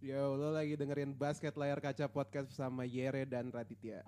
Yo, lo lagi dengerin basket layar kaca podcast bersama Yere dan Raditya.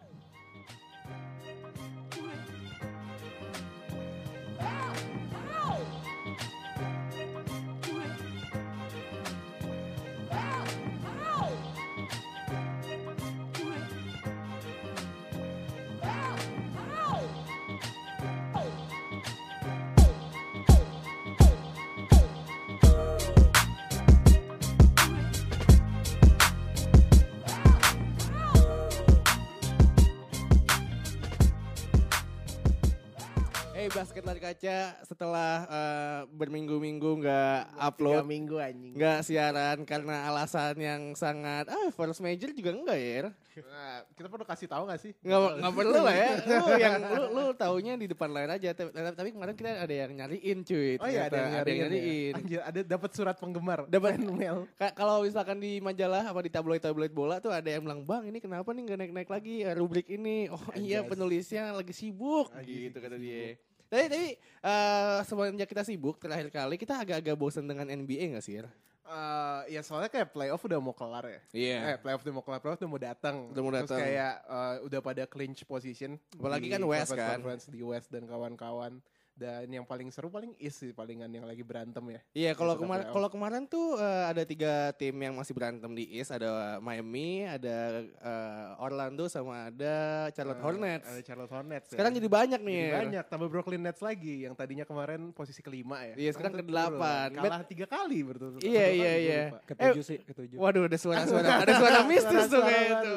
Hey basket lari kaca setelah eh, berminggu-minggu nggak Tiga upload, minggu anjing. nggak siaran karena alasan yang sangat ah first major juga enggak ya? Nah, kita perlu kasih tahu gak sih? Nggak nggak perlu lah ya. Lu yang lu lu taunya di depan layar aja. Tapi, tapi kemarin kita ada yang nyariin cuy. Oh iya, ada yang nyariin. nyariin. ya? Anjir, ada dapat surat penggemar. Dapat email. Ka- Kalau misalkan di majalah apa di tabloid-tabloid bola tuh ada yang bilang bang ini kenapa nih nggak naik-naik lagi eh, rubrik ini? Oh iya penulisnya lagi sibuk Anjir, gitu lagi kata sibuk. dia. Tapi tapi eh, semenjak kita sibuk terakhir kali kita agak-agak bosan dengan NBA nggak sih? Eh, ya soalnya kayak playoff udah mau kelar ya. Iya. Eh, playoff udah mau kelar, playoff udah mau datang. Udah mau Terus datang. kayak eh, udah pada clinch position. Apalagi kan West kan. conference di West dan kawan-kawan. Dan yang paling seru paling East sih, palingan yang lagi berantem ya. Iya kalau Setelah kemarin kalau kemarin tuh eh, ada tiga tim yang masih berantem di East ada Miami, ada eh, Orlando sama ada Charlotte Eh, Hornets. Ada Charlotte Hornets. ya. Sekarang jadi banyak nih. Jadi banyak, tambah Brooklyn Nets lagi yang tadinya kemarin posisi kelima ya. Iya, sekarang tuh kedelapan. turun. Kalah tiga kali berturut. Iya, iya, iya. Ketujuh sih, ketujuh. Waduh ada suara-suara ada suara mistis tuh kayak itu.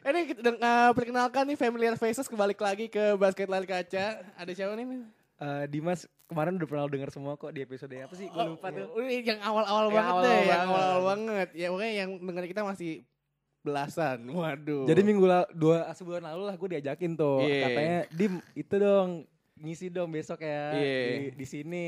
Eh, Ini eh, perkenalkan nih familiar faces kebalik lagi ke basket lari kaca. Ada siapa nih? Eh, Dimas kemarin udah pernah denger semua kok di episode apa sih? Gue lupa tuh. Oh, ini yang awal-awal banget awal-awal deh, yang awal-awal banget. Ya pokoknya yang denger kita masih belasan. Waduh. Jadi minggu lalu, dua sebulan lalu lah gue diajakin tuh. Iya. Katanya, Dim itu dong ngisi dong besok ya Iya. di, di sini.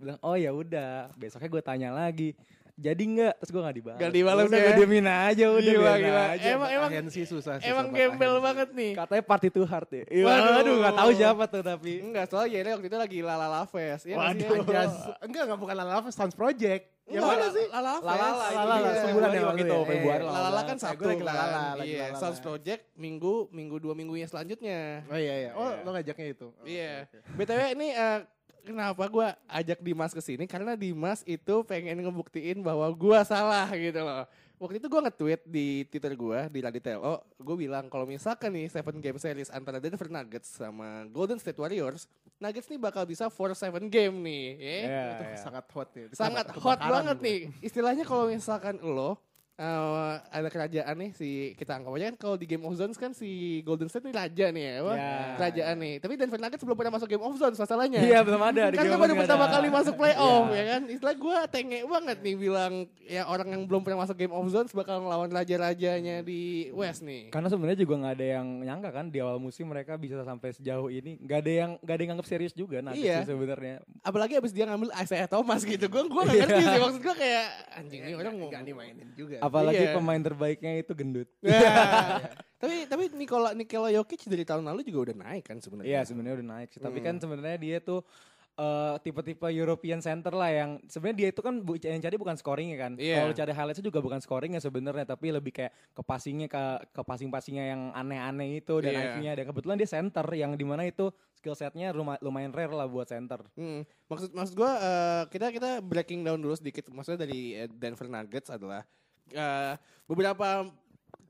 Bilang, oh ya udah. Besoknya gue tanya lagi. Jadi enggak? Terus gue gak dibalas. Gak dibalas Udah ya? gue diemin aja udah. Gila, gila. aja. Emang emang Agensi susah sih. emang gembel banget nih. Katanya party to heart ya. Iya, Waduh. Waduh, gak tahu siapa tuh tapi. Enggak, soalnya Yere waktu itu lagi Lala Fest. Ya sih? Waduh. Anjas. Enggak, enggak bukan Lala Lava, Sounds Project. Yang Enggak, mana sih? Lala Fest. Lala, iya. sebulan yang Waktu itu, ya. Februari. Eh, Lalala kan Sabtu lagi kan. Lalala, lagi Iya, Lalala. Sounds Project minggu minggu dua minggunya selanjutnya. Oh iya iya. Oh, Iya. lo ngajaknya itu. Oh, Iya. BTW ini eh, kenapa gue ajak Dimas ke sini karena Dimas itu pengen ngebuktiin bahwa gue salah gitu loh. Waktu itu gue nge-tweet di Twitter gue di Raditelo, gue bilang kalau misalkan nih seven game series antara Denver Nuggets sama Golden State Warriors, Nuggets nih bakal bisa for seven game nih. ya. Iya, Itu iya. sangat hot ya. Sangat hot banget nih. Istilahnya kalau misalkan lo eh, ada kerajaan nih si kita anggap aja kan kalau di Game of Zones kan si Golden State nih raja nih ya, wah, Ya. kerajaan nih. Tapi Denver Nuggets belum pernah masuk Game of Zones masalahnya. Iya belum ada. di kan Game kan baru nggak pertama ada. kali masuk playoff Iya. ya kan. Istilah gue tenge banget nih bilang ya orang yang belum pernah masuk Game of Zones bakal ngelawan raja-rajanya di West nih. Karena sebenarnya juga nggak ada yang nyangka kan di awal musim mereka bisa sampai sejauh ini. Nggak ada yang nggak ada yang nganggap serius juga Nuggets Iya. sih sebenarnya. Apalagi abis dia ngambil Isaiah Thomas gitu. Gue gue gak ngerti sih maksud gue kayak anjing ini orang mau Gak dimainin juga. Apalagi Iya. pemain terbaiknya itu gendut. Ya. tapi tapi Nikola Nikola Jokic dari tahun lalu juga udah naik kan sebenarnya. Iya sebenarnya udah naik sih. Tapi Hmm. kan sebenarnya dia tuh eh, tipe-tipe European center lah yang sebenarnya dia itu kan bu, yang cari bukan scoringnya kan. Iya. Kalau cari highlights juga bukan scoringnya sebenarnya, tapi lebih kayak ke passingnya ke ke passing-passingnya yang aneh-aneh itu dan Iya. IQ-nya. Dan kebetulan dia center yang di mana itu skill setnya luma- lumayan rare lah buat center. Hmm. Maksud maksud gue eh, kita kita breaking down dulu sedikit. Maksudnya dari eh, Denver Nuggets adalah eh, beberapa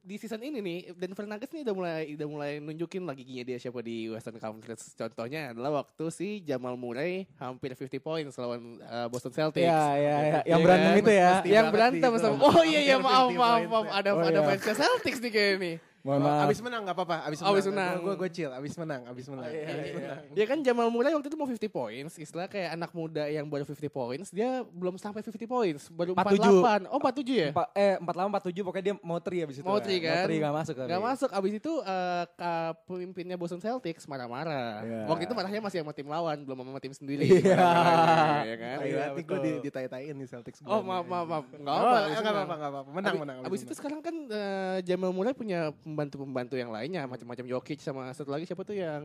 di season ini nih Denver Nuggets nih udah mulai udah mulai nunjukin lagi giginya dia siapa di Western Conference. Contohnya adalah waktu si Jamal Murray hampir 50 points lawan eh, Boston Celtics. Iya, iya, iya. Iya Yang berantem kan? itu ya. Yang berantem sama Oh iya iya maaf 50 maaf maaf ya. ada Oh, ada iya. Celtics nih kayak ini. Mohon Oh, maaf. abis menang gak apa-apa, abis menang. Abis menang. Gue gue chill, abis menang, abis menang. iya, abis iya. menang. Ya kan Jamal Murray waktu itu mau 50 points, istilah kayak anak muda yang baru 50 points, dia belum sampai 50 points, baru 47. 48. Oh 47 ya? Empat, eh, 48 47 pokoknya dia mau tri abis itu. Mau ya. tri kan? Mau tri gak masuk tapi. Gak masuk, abis itu eh, ka- pemimpinnya Boston Celtics marah-marah. Iya. Waktu itu marahnya masih sama tim lawan, belum sama tim sendiri. Iya. Marah-marahnya, ya kan? Iya, banget nih gue ditai-taiin nih Celtics. Oh maaf maaf maaf, Oh, Gak abis apa-apa, menang. gak apa-apa. Menang, menang. Abis itu sekarang kan eh, Jamal Murray punya pembantu-pembantu yang lainnya, macam-macam Jokic sama satu lagi siapa tuh yang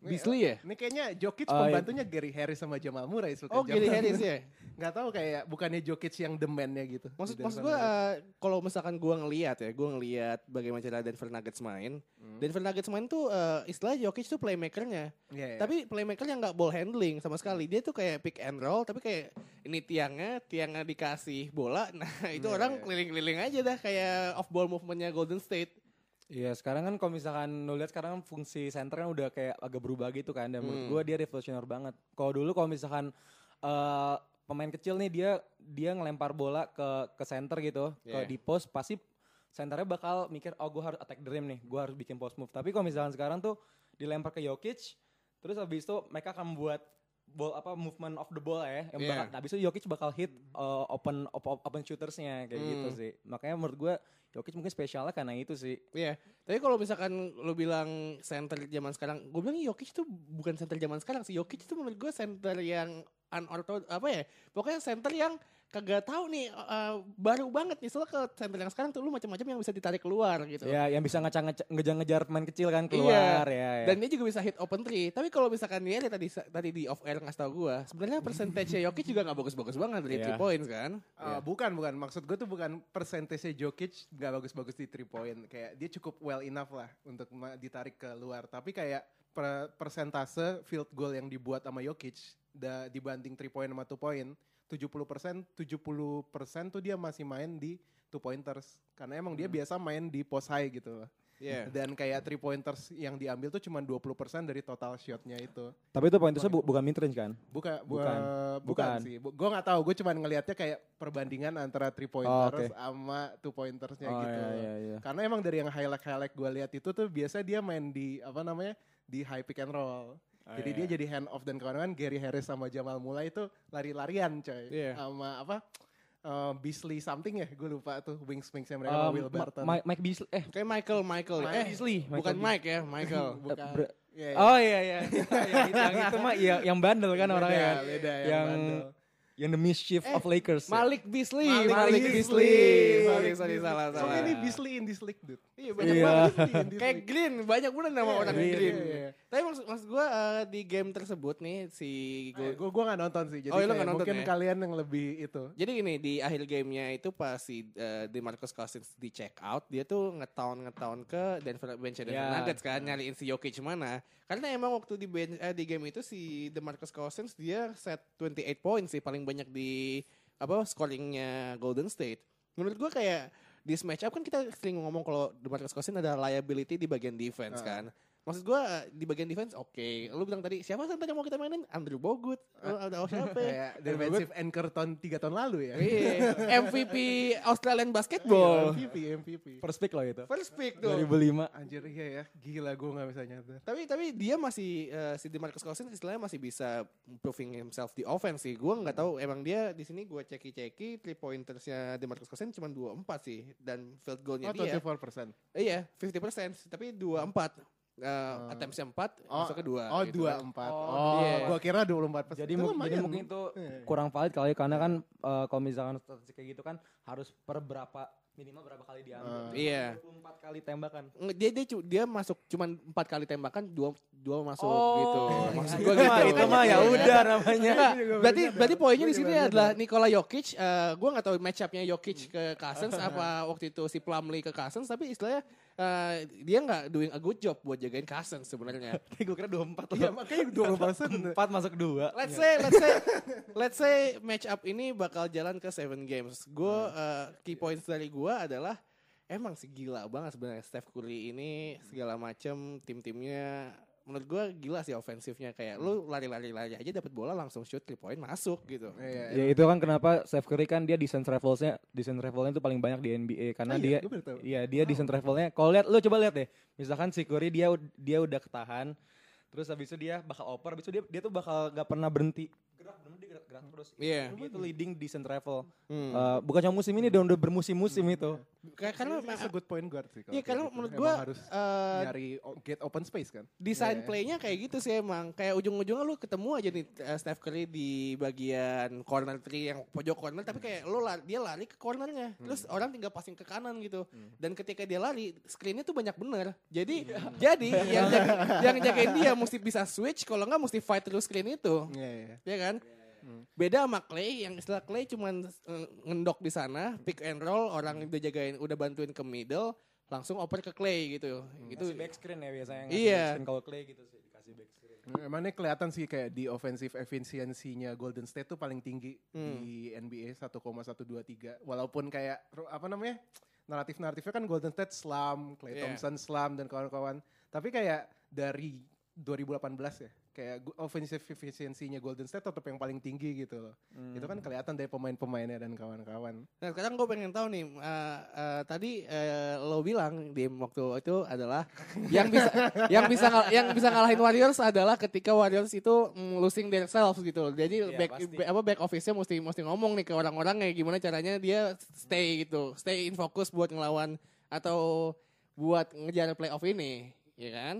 Beasley ya? Ini kayaknya Jokic Oh, iya. pembantunya Gary Harris sama Jamal Murray. Sultan Oh, Gary. Harris ya. Nggak tahu kayak bukannya Jokic yang demennya gitu. Maksud maksud gue Nuggets. kalau misalkan gue ngelihat ya, gue ngelihat bagaimana cara Denver Nuggets main. Denver Nuggets main tuh eh, istilah Jokic tuh playmakernya. Iya, iya. Tapi playmakernya nggak ball handling sama sekali. Dia tuh kayak pick and roll, tapi kayak ini tiangnya, tiangnya dikasih bola. Nah itu Iya, orang iya. keliling-keliling aja dah kayak off ball movementnya Golden State. Iya sekarang kan kalau misalkan lu lihat sekarang fungsi center kan udah kayak agak berubah gitu kan dan menurut Hmm. gua dia revolusioner banget. Kalau dulu kalau misalkan eh, pemain kecil nih dia dia ngelempar bola ke ke center gitu Yeah. ke di post pasti centernya bakal mikir oh gua harus attack the rim nih, gua harus bikin post move. Tapi kalau misalkan sekarang tuh dilempar ke Jokic terus habis itu mereka akan membuat ball apa movement of the ball ya yang Yeah. bakal habis itu Jokic bakal hit uh, open op- open shootersnya kayak gitu Hmm. sih. Makanya menurut gua Jokic mungkin spesialnya karena itu sih. Iya. Tapi kalau misalkan lu bilang center zaman sekarang, gue bilang Jokic tuh bukan center zaman sekarang sih. Jokic itu menurut gue center yang unorthodox apa ya? Pokoknya center yang kagak tahu nih eh, baru banget nih soalnya ke center yang sekarang tuh lu macam-macam yang bisa ditarik keluar gitu. Ya, yang bisa ngecang ngejar-ngejar pemain kecil kan keluar ya. ya. Dan dia juga bisa hit open three. Tapi kalau misalkan dia tadi tadi di off air ngasih tau gue, sebenarnya percentage Jokic juga nggak bagus-bagus banget dari Iya. three points kan. Uh, Bukan, bukan. Maksud gue tuh bukan persentase Jokic nggak bagus-bagus di three point. Kayak dia cukup well enough lah untuk ditarik ke luar. Tapi kayak per- persentase field goal yang dibuat sama Jokic da- dibanding three point sama two point, 70%, 70% tuh dia masih main di two pointers. Karena emang dia biasa main di post high gitu loh. Iya. Dan kayak three pointers yang diambil tuh cuma 20% dari total shotnya itu. Tapi itu pointernya bu bukan mid range kan? Buka, bu- Bukan. bukan, Bukan. sih. Bu, gue nggak tahu. Gue cuma ngelihatnya kayak perbandingan antara three pointers sama two pointersnya Oh gitu. iya iya iya. Karena emang dari yang highlight highlight gue lihat itu tuh biasa dia main di apa namanya di high pick and roll. Oh, jadi iya. dia jadi hand off dan kawan-kawan Gary Harris sama Jamal Mulai itu lari-larian coy. Iya. Sama apa? eh, Beasley something ya, gue lupa tuh wings wingsnya mereka sama Um, Will Barton. Ma- Mike, Mike Beasley eh Kayak Michael, Michael. Mike eh, Beasley, bukan Michael Mike ya, Michael. Bukan. Bre- Iya, iya. Oh iya iya. yang, itu, mah yang, yang bandel kan Beda, orangnya kan. beda, yang yang bandel. Yang the mischief Eh, of Lakers. ya. Malik Beasley, Malik Malik, Beasley. Beasley. Sorry, Malik sorry, salah, So salah. many Beasley in this league, dude. Iya, banyak Iya. banget. In this Kayak league. Green, banyak bener nama Iya, orang iya, Green. iya, iya. Tapi maksud, maksud gue eh, di game tersebut nih si Gue gua- gue gak nonton sih, jadi Oh, kayak nggak nonton mungkin ya? kalian yang lebih itu. Jadi gini di akhir gamenya itu pas si uh, DeMarcus Cousins di check out dia tuh ngetown ngetown ke Denver bench Denver Ya. Nuggets kan nyariin si Jokic mana. Karena emang waktu di bench, eh, di game itu si DeMarcus Cousins dia set 28 points sih paling banyak di apa scoringnya Golden State. Menurut gua kayak di match up kan kita sering ngomong kalau DeMarcus Cousins ada liability di bagian defense Ah. kan. Maksud gua di bagian defense oke. Lu bilang tadi siapa center yang mau kita mainin? Andrew Bogut. Lu ada oh, siapa? Kayak defensive anchor tahun 3 tahun lalu ya. Iya, MVP Australian Basketball. MVP, MVP. First pick loh itu. First pick tuh. 2005. Anjir iya ya, gila gue gak bisa nyadar. Tapi tapi dia masih eh, si DeMarcus Cousins istilahnya masih bisa proving himself di offense sih. Gue nggak tahu emang dia di sini gue ceki-ceki three pointersnya DeMarcus Cousins cuma 24 sih dan field goalnya Oh, dia 24%. eh, iya 50% tapi 24 uh, attempts-nya 4 Oh, masuk ke 2 Oh, gitu kan. 24. Oh, Oh, iya. gua kira 24%. Jadi, Itu mu- jadi mungkin itu Iya. kurang valid kali karena kan eh, kalau misalkan statistik kayak gitu kan harus per berapa minimal berapa kali diambil. Iya. 24 kali tembakan. Dia dia dia masuk cuma empat kali tembakan dua dua masuk Oh, gitu. Maksud itu gua gitu. itu mah ya udah namanya. Berarti berarti poinnya di Gua sini adalah. Nikola Jokic. eh gue nggak tahu match up-nya Jokic ke Cousins apa waktu itu si Plumlee ke Cousins, tapi istilahnya eh, dia nggak doing a good job buat jagain Cousins sebenarnya. Gue kira 24 Iya, makanya 20%. 4 masuk 2. Let's say, let's say, let's say match up ini bakal jalan ke seven games. Gue eh, key points dari gue adalah emang sih gila banget sebenarnya Steph Curry ini segala macem tim-timnya menurut gue gila sih ofensifnya kayak lu lari-lari lari aja dapat bola langsung shoot three point masuk gitu. Iya, Ya itu kan kenapa Steph Curry kan dia decent travelsnya decent travelnya itu paling banyak di NBA Oh karena iya, dia gua baru tahu. iya dia decent travelnya. Kalau lihat lu coba lihat deh. Misalkan si Curry dia dia udah ketahan terus habis itu dia bakal oper habis itu dia dia tuh bakal gak pernah berhenti gerak bener dia gerak, gerak terus. Iya. Dia itu leading decent travel. Hmm. Eh, bukan cuma musim ini, dia udah bermusim-musim itu. Kayak- karena a good point guard sih. kalau Iya karena gitu. menurut gua harus eh, nyari get open space kan. desain Iya, iya. playnya kayak gitu sih emang. Kayak ujung-ujungnya lu ketemu aja nih eh, Steph Curry di bagian corner three yang pojok corner tapi kayak lu lari, dia lari ke cornernya. Terus orang tinggal passing ke kanan gitu. Dan ketika dia lari, screennya tuh banyak bener. Jadi jadi yang jaga, yang jagain dia mesti bisa switch kalau nggak mesti fight terus screen itu. Iya, iya. Ya kan? Beda sama Clay yang istilah Clay cuman eh, ngendok di sana, pick and roll, orang udah jagain, udah bantuin ke middle, langsung oper ke Clay gitu. Itu Itu back screen ya biasanya. ngasih Iya. back screen kalau Clay gitu sih dikasih back screen. Emangnya kelihatan sih kayak di offensive efisiensinya Golden State tuh paling tinggi Hmm. di NBA 1,123. Walaupun kayak apa namanya? Naratif-naratifnya kan Golden State slam, Clay Iya. Thompson slam dan kawan-kawan. Tapi kayak dari 2018 ya, kayak offensive efisiensinya Golden State tetap yang paling tinggi gitu loh. Itu kan kelihatan dari pemain-pemainnya dan kawan-kawan. Nah sekarang gue pengen tahu nih, eh, eh, tadi eh, lo bilang di waktu itu adalah yang bisa yang bisa yang bisa ngalahin Warriors adalah ketika Warriors itu mm, losing themselves gitu. Jadi Iya, back back- apa back office-nya mesti mesti ngomong nih ke orang-orang kayak gimana caranya dia stay gitu, stay in fokus buat ngelawan atau buat ngejar playoff ini, ya kan?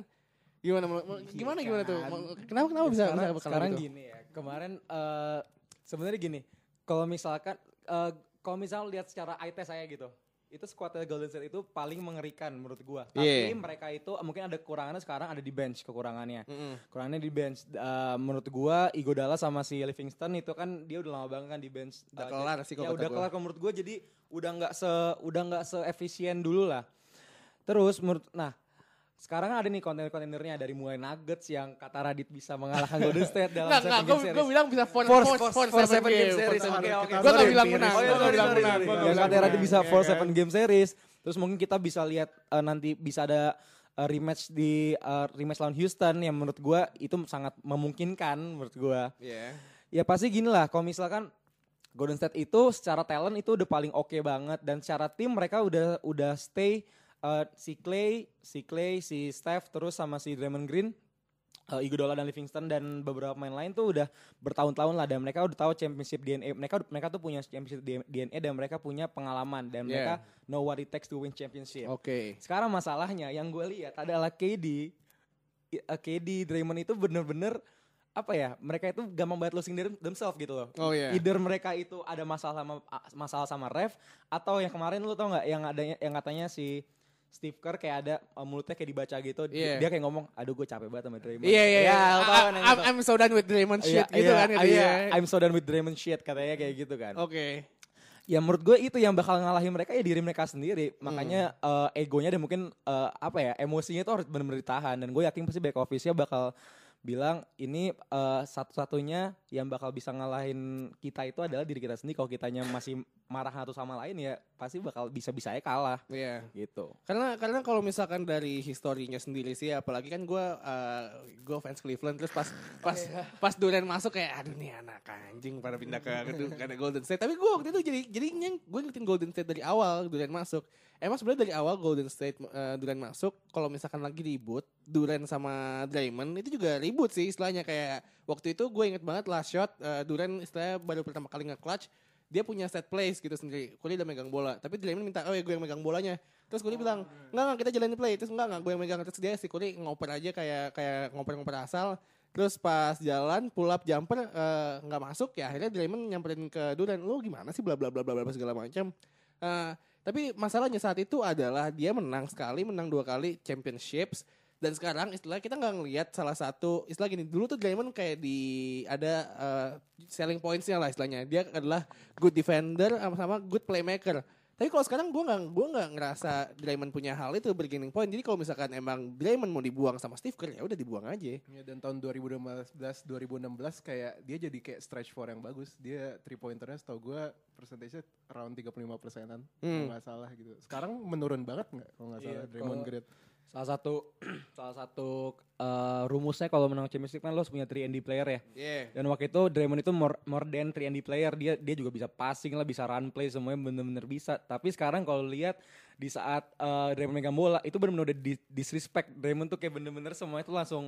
Gimana menurut- gimana gimana tuh? Kenapa kenapa bisa sekarang, bisa sekarang gitu? gini ya kemarin eh sebenarnya gini kalau misalkan eh kalau misalnya lihat secara eye test saya gitu itu squadnya Golden State itu paling mengerikan menurut gua tapi Iya. mereka itu mungkin ada kekurangannya sekarang ada di bench kekurangannya Mm-mm. Kekurangannya di bench Eh, menurut gua Iguodala sama si Livingston itu kan dia udah lama banget kan di bench Udah Eh, kelar sih ya udah gua. kelar menurut gua jadi udah nggak se udah nggak seefisien dulu lah terus menurut nah sekarang ada nih kontainer-kontainernya dari mulai Nuggets yang kata Radit bisa mengalahkan Golden State dalam seven enggak, game gue series. bilang bisa for, Force, for, force, for, for seven seven game game. series. Oke. Gue gak Sorry, bilang menang. Oh, Gue iya, sorry, sorry, sorry. Yang nggak bilang Radit bisa menang. for Ya seven game series. Terus mungkin kita bisa lihat eh, nanti bisa ada eh, rematch di eh, rematch lawan Houston yang menurut gua itu sangat memungkinkan menurut gua. Iya. Ya pasti gini lah, kalau misalkan Golden State itu secara talent itu udah paling oke banget dan secara tim mereka udah udah stay eh, si Clay, si Clay, si Steph terus sama si Draymond Green, uh, Iguodala dan Livingston dan beberapa pemain lain tuh udah bertahun-tahun lah dan mereka udah tahu championship DNA. Mereka mereka tuh punya championship DNA dan mereka punya pengalaman dan mereka know what it takes to win championship. Oke. Sekarang masalahnya yang gue lihat adalah KD, uh, KD Draymond itu bener-bener apa ya? Mereka itu gampang banget losing them- themselves gitu loh. Oh iya. Either mereka itu ada masalah sama masalah sama ref atau yang kemarin lu tau nggak yang adanya yang katanya si Steve Kerr kayak ada uh, mulutnya kayak dibaca gitu. Iya. Dia kayak ngomong, "Aduh gue capek banget sama Draymond." Iya iya iya. Ya, yang I'm, so done with Draymond shit Iya, gitu iya, kan gitu iya, ya. I'm so done with Draymond shit katanya kayak gitu kan. Oke. Ya menurut gue itu yang bakal ngalahin mereka ya diri mereka sendiri. Hmm. Makanya eh, egonya dan mungkin eh, apa ya emosinya itu harus benar-benar ditahan. Dan gue yakin pasti back office-nya bakal bilang ini eh, satu-satunya yang bakal bisa ngalahin kita itu adalah diri kita sendiri. Kalau kitanya masih marah satu sama lain ya pasti bakal bisa-bisa aja kalah Iya. gitu. Karena karena kalau misalkan dari historinya sendiri sih apalagi kan gue gue fans Cleveland terus pas pas pas Durant masuk kayak aduh nih anak anjing pada pindah ke ke, ke Golden State tapi gue waktu itu jadi jadinya gue ngikutin Golden State dari awal Durant masuk emang sebenarnya dari awal Golden State eh, Durant masuk kalau misalkan lagi ribut Durant sama Draymond itu juga ribut sih istilahnya kayak waktu itu gue inget banget last shot eh, Durant istilahnya baru pertama kali nge-clutch dia punya set plays gitu sendiri. Kuli udah megang bola, tapi Draymond minta, oh ya gue yang megang bolanya. Terus Kuli bilang, enggak enggak kita jalanin play. Terus enggak enggak gue yang megang. Terus dia si Kuli ngoper aja kayak kayak ngoper-ngoper asal. Terus pas jalan pull up jumper eh, nggak masuk ya akhirnya Draymond nyamperin ke Durant, lu gimana sih bla bla bla bla bla segala macam. Eh, tapi masalahnya saat itu adalah dia menang sekali, menang dua kali championships. Dan sekarang istilah kita nggak ngelihat salah satu istilah gini dulu tuh Draymond kayak di ada eh, selling pointsnya lah istilahnya. Dia adalah good defender sama sama good playmaker tapi kalau sekarang gue nggak gua nggak ngerasa Draymond punya hal itu beginning point jadi kalau misalkan emang Draymond mau dibuang sama Steve Kerr ya udah dibuang aja Ya, dan tahun 2015 2016 kayak dia jadi kayak stretch four yang bagus. Dia three pointernya setahu gue persentasenya around 35 persenan. Hmm. Nggak salah gitu. Sekarang menurun banget nggak kalau nggak salah Draymond kalau- Green. Salah satu salah satu eh, rumusnya kalau menang championship kan lo harus punya 3 and D player ya. yeah. Dan waktu itu Draymond itu more, more than 3 and D player. Dia dia juga bisa passing lah, bisa run play semuanya bener-bener bisa. Tapi sekarang kalau lihat di saat eh, Draymond megang bola itu bener-bener udah di- disrespect. Draymond tuh kayak bener-bener semuanya itu langsung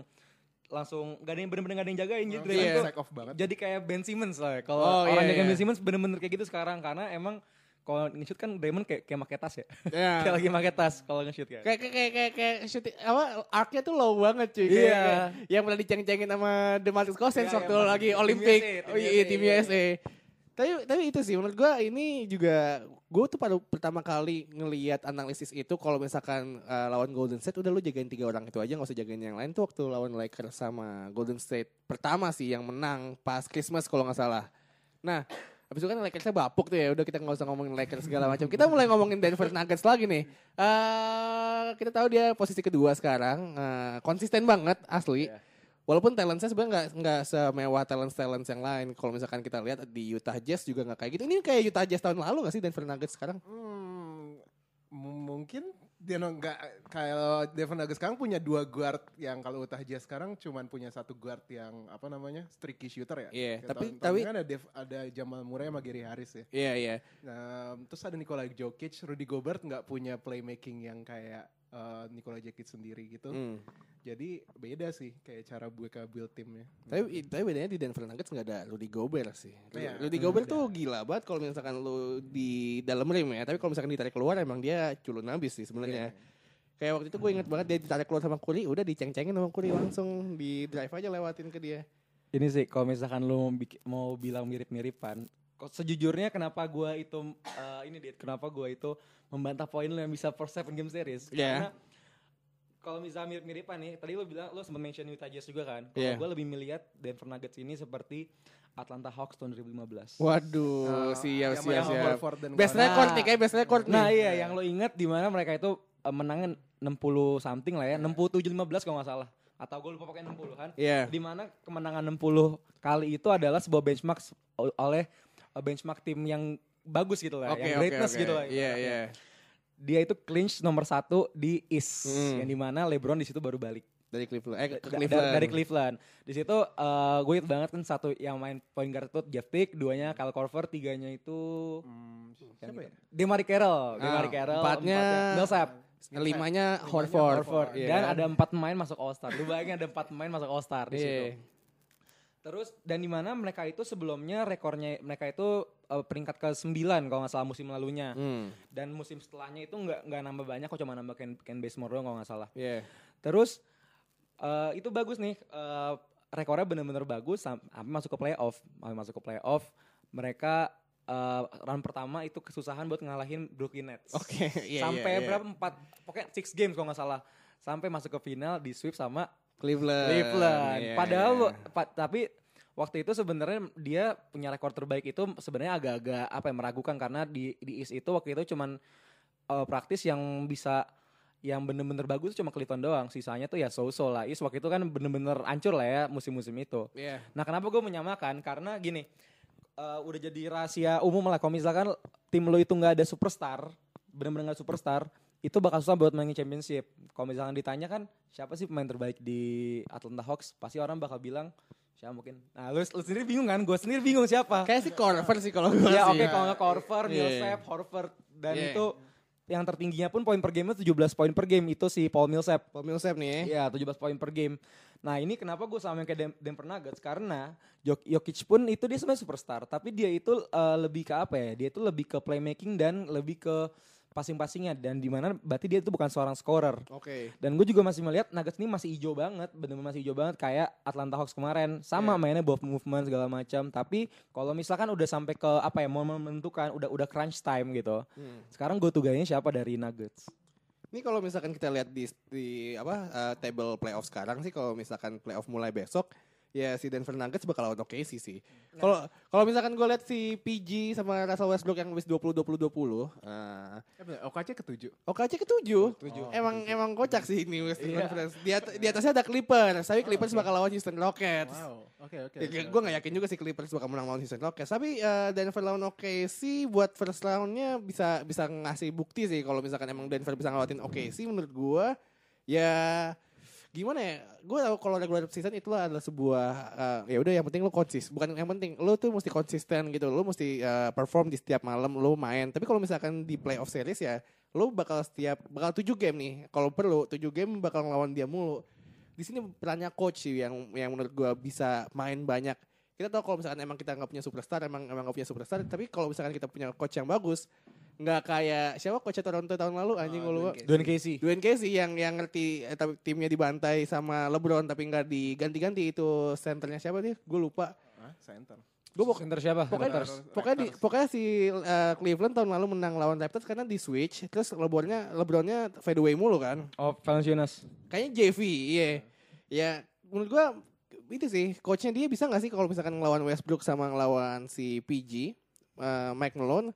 langsung gak ada yang bener-bener gak ada yang jagain jadi Langsung Draymond Iya. tuh Sack off banget. jadi kayak Ben Simmons lah kalau Oh, orang iya, jaga iya. Ben Simmons bener-bener kayak gitu sekarang karena emang kalau nge-shoot kan Draymond kayak kayak pakai tas ya Ya. kayak lagi pakai tas kalau nge-shoot kan Kayak kayak kayak kayak, shooting apa arc-nya tuh low banget cuy. Iya. kayak yang pernah diceng-cengin sama Demarcus Cousins Iya, waktu iya, lagi Tim Olimpik. USA, Tim oh iya, USA, tim iya. USA. Tapi tapi itu sih menurut gua ini juga gue tuh pada pertama kali ngelihat analisis itu kalau misalkan uh, lawan Golden State udah lu jagain tiga orang itu aja nggak usah jagain yang lain tuh waktu lawan Lakers sama Golden State pertama sih yang menang pas Christmas kalau nggak salah. Nah Habis itu kan Lakersnya bapuk tuh ya. Udah kita nggak usah ngomongin Lakers segala macam. Kita mulai ngomongin Denver Nuggets lagi nih. Eh kita tahu dia posisi kedua sekarang. Eh, konsisten banget asli. Iya. Walaupun talentnya sebenarnya nggak nggak semewah talent talent yang lain. Kalau misalkan kita lihat di Utah Jazz juga nggak kayak gitu. Ini kayak Utah Jazz tahun lalu nggak sih Denver Nuggets sekarang? Hmm, mungkin dia nggak kalau Devon sekarang punya dua guard yang kalau Utah Jazz sekarang cuman punya satu guard yang apa namanya streaky shooter ya. Iya, Kayak tapi- tahun- tapi- kan ada Dev, ada Jamal Murray sama Gary Harris ya. Iya iya. Nah, terus ada Nikola Jokic, Rudy Gobert nggak punya playmaking yang kayak uh, Nikola Jokic sendiri gitu. Hmm. Jadi beda sih kayak cara mereka build timnya. Tapi tapi bedanya di Denver Nuggets nggak ada Rudy Gobert sih. Iya, Rudy hmm, Gobert ada. tuh gila banget kalau misalkan lu di dalam rim ya. Tapi kalau misalkan ditarik keluar emang dia culun habis sih sebenarnya. Kayak waktu itu gue inget banget dia ditarik keluar sama Curry, udah diceng-cengin sama Curry langsung di drive aja lewatin ke dia. ini sih kalau misalkan lu mau, bilang mirip-miripan sejujurnya kenapa gua itu eh, ini dia kenapa gua itu membantah poin lu yang bisa for seven game series Iya. karena kalau misalnya mirip-miripan nih tadi lu bilang lu sempat mention Utah Jazz juga kan kalau Iya. gua lebih melihat Denver Nuggets ini seperti Atlanta Hawks tahun 2015 Waduh, Uh, siap yang siap Al siap. Dan Best record Nah. nih, kayak best record nih. Nah iya yang lo inget di mana mereka itu eh, menangin 60 something lah ya, 67 15 kalau nggak salah. Atau gue lupa pakai 60 kan. Iya. Di mana kemenangan 60 kali itu adalah sebuah benchmark oleh eh, benchmark tim yang bagus gitu lah, Oke yang greatness oke. gitu lah. Iya ibaratnya. iya. Dia itu clinch nomor satu di East, Hmm. yang di mana LeBron di situ baru balik Dari Cleveland. Eh ke Cleveland. Dari, dari Cleveland. Di situ eh, gue inget banget kan satu yang main point guard itu Jeff Tick, duanya Kyle Korver, tiganya itu Hmm, siapa ya? Demari Carroll, Ah, Demari Carroll, empatnya- Millsap. Limanya Limanya Horford. Horford. Iya dan ada empat pemain masuk All Star. Lu bayangin ada empat pemain masuk All Star di Iya. situ. Terus dan di mana mereka itu sebelumnya rekornya mereka itu eh, peringkat ke 9 kalau nggak salah musim lalunya. Hmm. Dan musim setelahnya itu nggak nggak nambah banyak kok cuma nambah Ken, Ken Bazemore doang kalau nggak salah. Iya. Terus eh, itu bagus nih eh, rekornya bener-bener bagus sam- sampai masuk ke playoff, sampai masuk ke playoff mereka eh, run pertama itu kesusahan buat ngalahin Brooklyn Nets. Oke, iya sampai iya, iya. berapa empat pokoknya six games kalau nggak salah sampai masuk ke final di sweep sama Cleveland. Cleveland. Iya, Padahal lu- pa- tapi waktu itu sebenarnya dia punya rekor terbaik itu sebenarnya agak-agak apa ya meragukan karena di di East itu waktu itu cuman eh, praktis yang bisa yang bener-bener bagus cuma Cleveland doang. Sisanya tuh ya so-so lah. East waktu itu kan bener-bener hancur lah ya musim-musim itu. Iya. Nah kenapa gue menyamakan? Karena gini, eh, udah jadi rahasia umum lah. Kalau misalkan tim lo itu nggak ada superstar, bener-bener nggak superstar, itu bakal susah buat main championship. Kalau misalkan ditanya kan, siapa sih pemain terbaik di Atlanta Hawks? Pasti orang bakal bilang, siapa mungkin. Nah lu, lu sendiri bingung kan? Gue sendiri bingung siapa. Kayak sih Corver sih kalau gue ya sih. oke kalau nggak Korver, Iya. Millsap, Horford. Dan Iya. itu yang tertingginya pun poin per game 17 poin per game. Itu si Paul Millsap. Paul Millsap nih. Iya, 17 poin per game. Nah, ini kenapa gue sama yang kayak Denver Nuggets karena Jok- Jokic pun itu dia sebenarnya superstar, tapi dia itu eh, lebih ke apa ya? Dia itu lebih ke playmaking dan lebih ke passing-passingnya dan di mana berarti dia itu bukan seorang scorer. Oke. Dan gue juga masih melihat Nuggets ini masih hijau banget, benar-benar masih hijau banget kayak Atlanta Hawks kemarin. Sama Iya. mainnya ball movement segala macam, tapi kalau misalkan udah sampai ke apa ya, mau menentukan udah udah crunch time gitu. Hmm. Sekarang gue tuganya siapa dari Nuggets? Ini kalau misalkan kita lihat di, di apa uh, table playoff sekarang sih kalau misalkan playoff mulai besok ya si Denver Nuggets bakal lawan OKC sih. Kalau kalau misalkan gue lihat si PG sama Russell Westbrook yang habis 20 20 20 uh, Eh, OKC ketujuh. OKC ketujuh. Ketujuh. emang emang kocak sih ini Western Iya. Conference. Di, at- di atasnya ada Clippers, tapi Clippers bakal lawan Houston Rockets. Wow. Oke oke. Ya, gue gak yakin juga sih Clippers bakal menang lawan Houston Rockets. Tapi eh, Denver lawan OKC buat first roundnya bisa bisa ngasih bukti sih kalau misalkan emang Denver bisa ngelawatin OKC menurut gue ya gimana ya? Gue tahu kalau regular season itu adalah sebuah eh, ya udah yang penting lu konsis. Bukan yang penting lu tuh mesti konsisten gitu. Lu mesti eh, perform di setiap malam lu main. Tapi kalau misalkan di playoff series ya lu bakal setiap bakal tujuh game nih. Kalau perlu tujuh game bakal ngelawan dia mulu. Di sini perannya coach sih yang yang menurut gua bisa main banyak. Kita tahu kalau misalkan emang kita nggak punya superstar, emang emang nggak punya superstar, tapi kalau misalkan kita punya coach yang bagus, nggak kayak siapa coach Toronto tahun lalu anjing Oh, gua lupa. Dwayne Casey. Dwayne Casey yang yang ngerti eh, tapi timnya dibantai sama LeBron tapi nggak diganti-ganti itu centernya siapa dia? Gue lupa. Ah, center. Gue Center siapa? pokoknya Raptors. pokoknya di, pokoknya si uh, Cleveland tahun lalu menang lawan Raptors karena di switch terus LeBronnya LeBronnya fadeaway mulu kan. Oh, Valanciunas. Kayaknya JV, iya. Ya menurut gua itu sih coachnya dia bisa nggak sih kalau misalkan ngelawan Westbrook sama ngelawan si PG uh, Mike Malone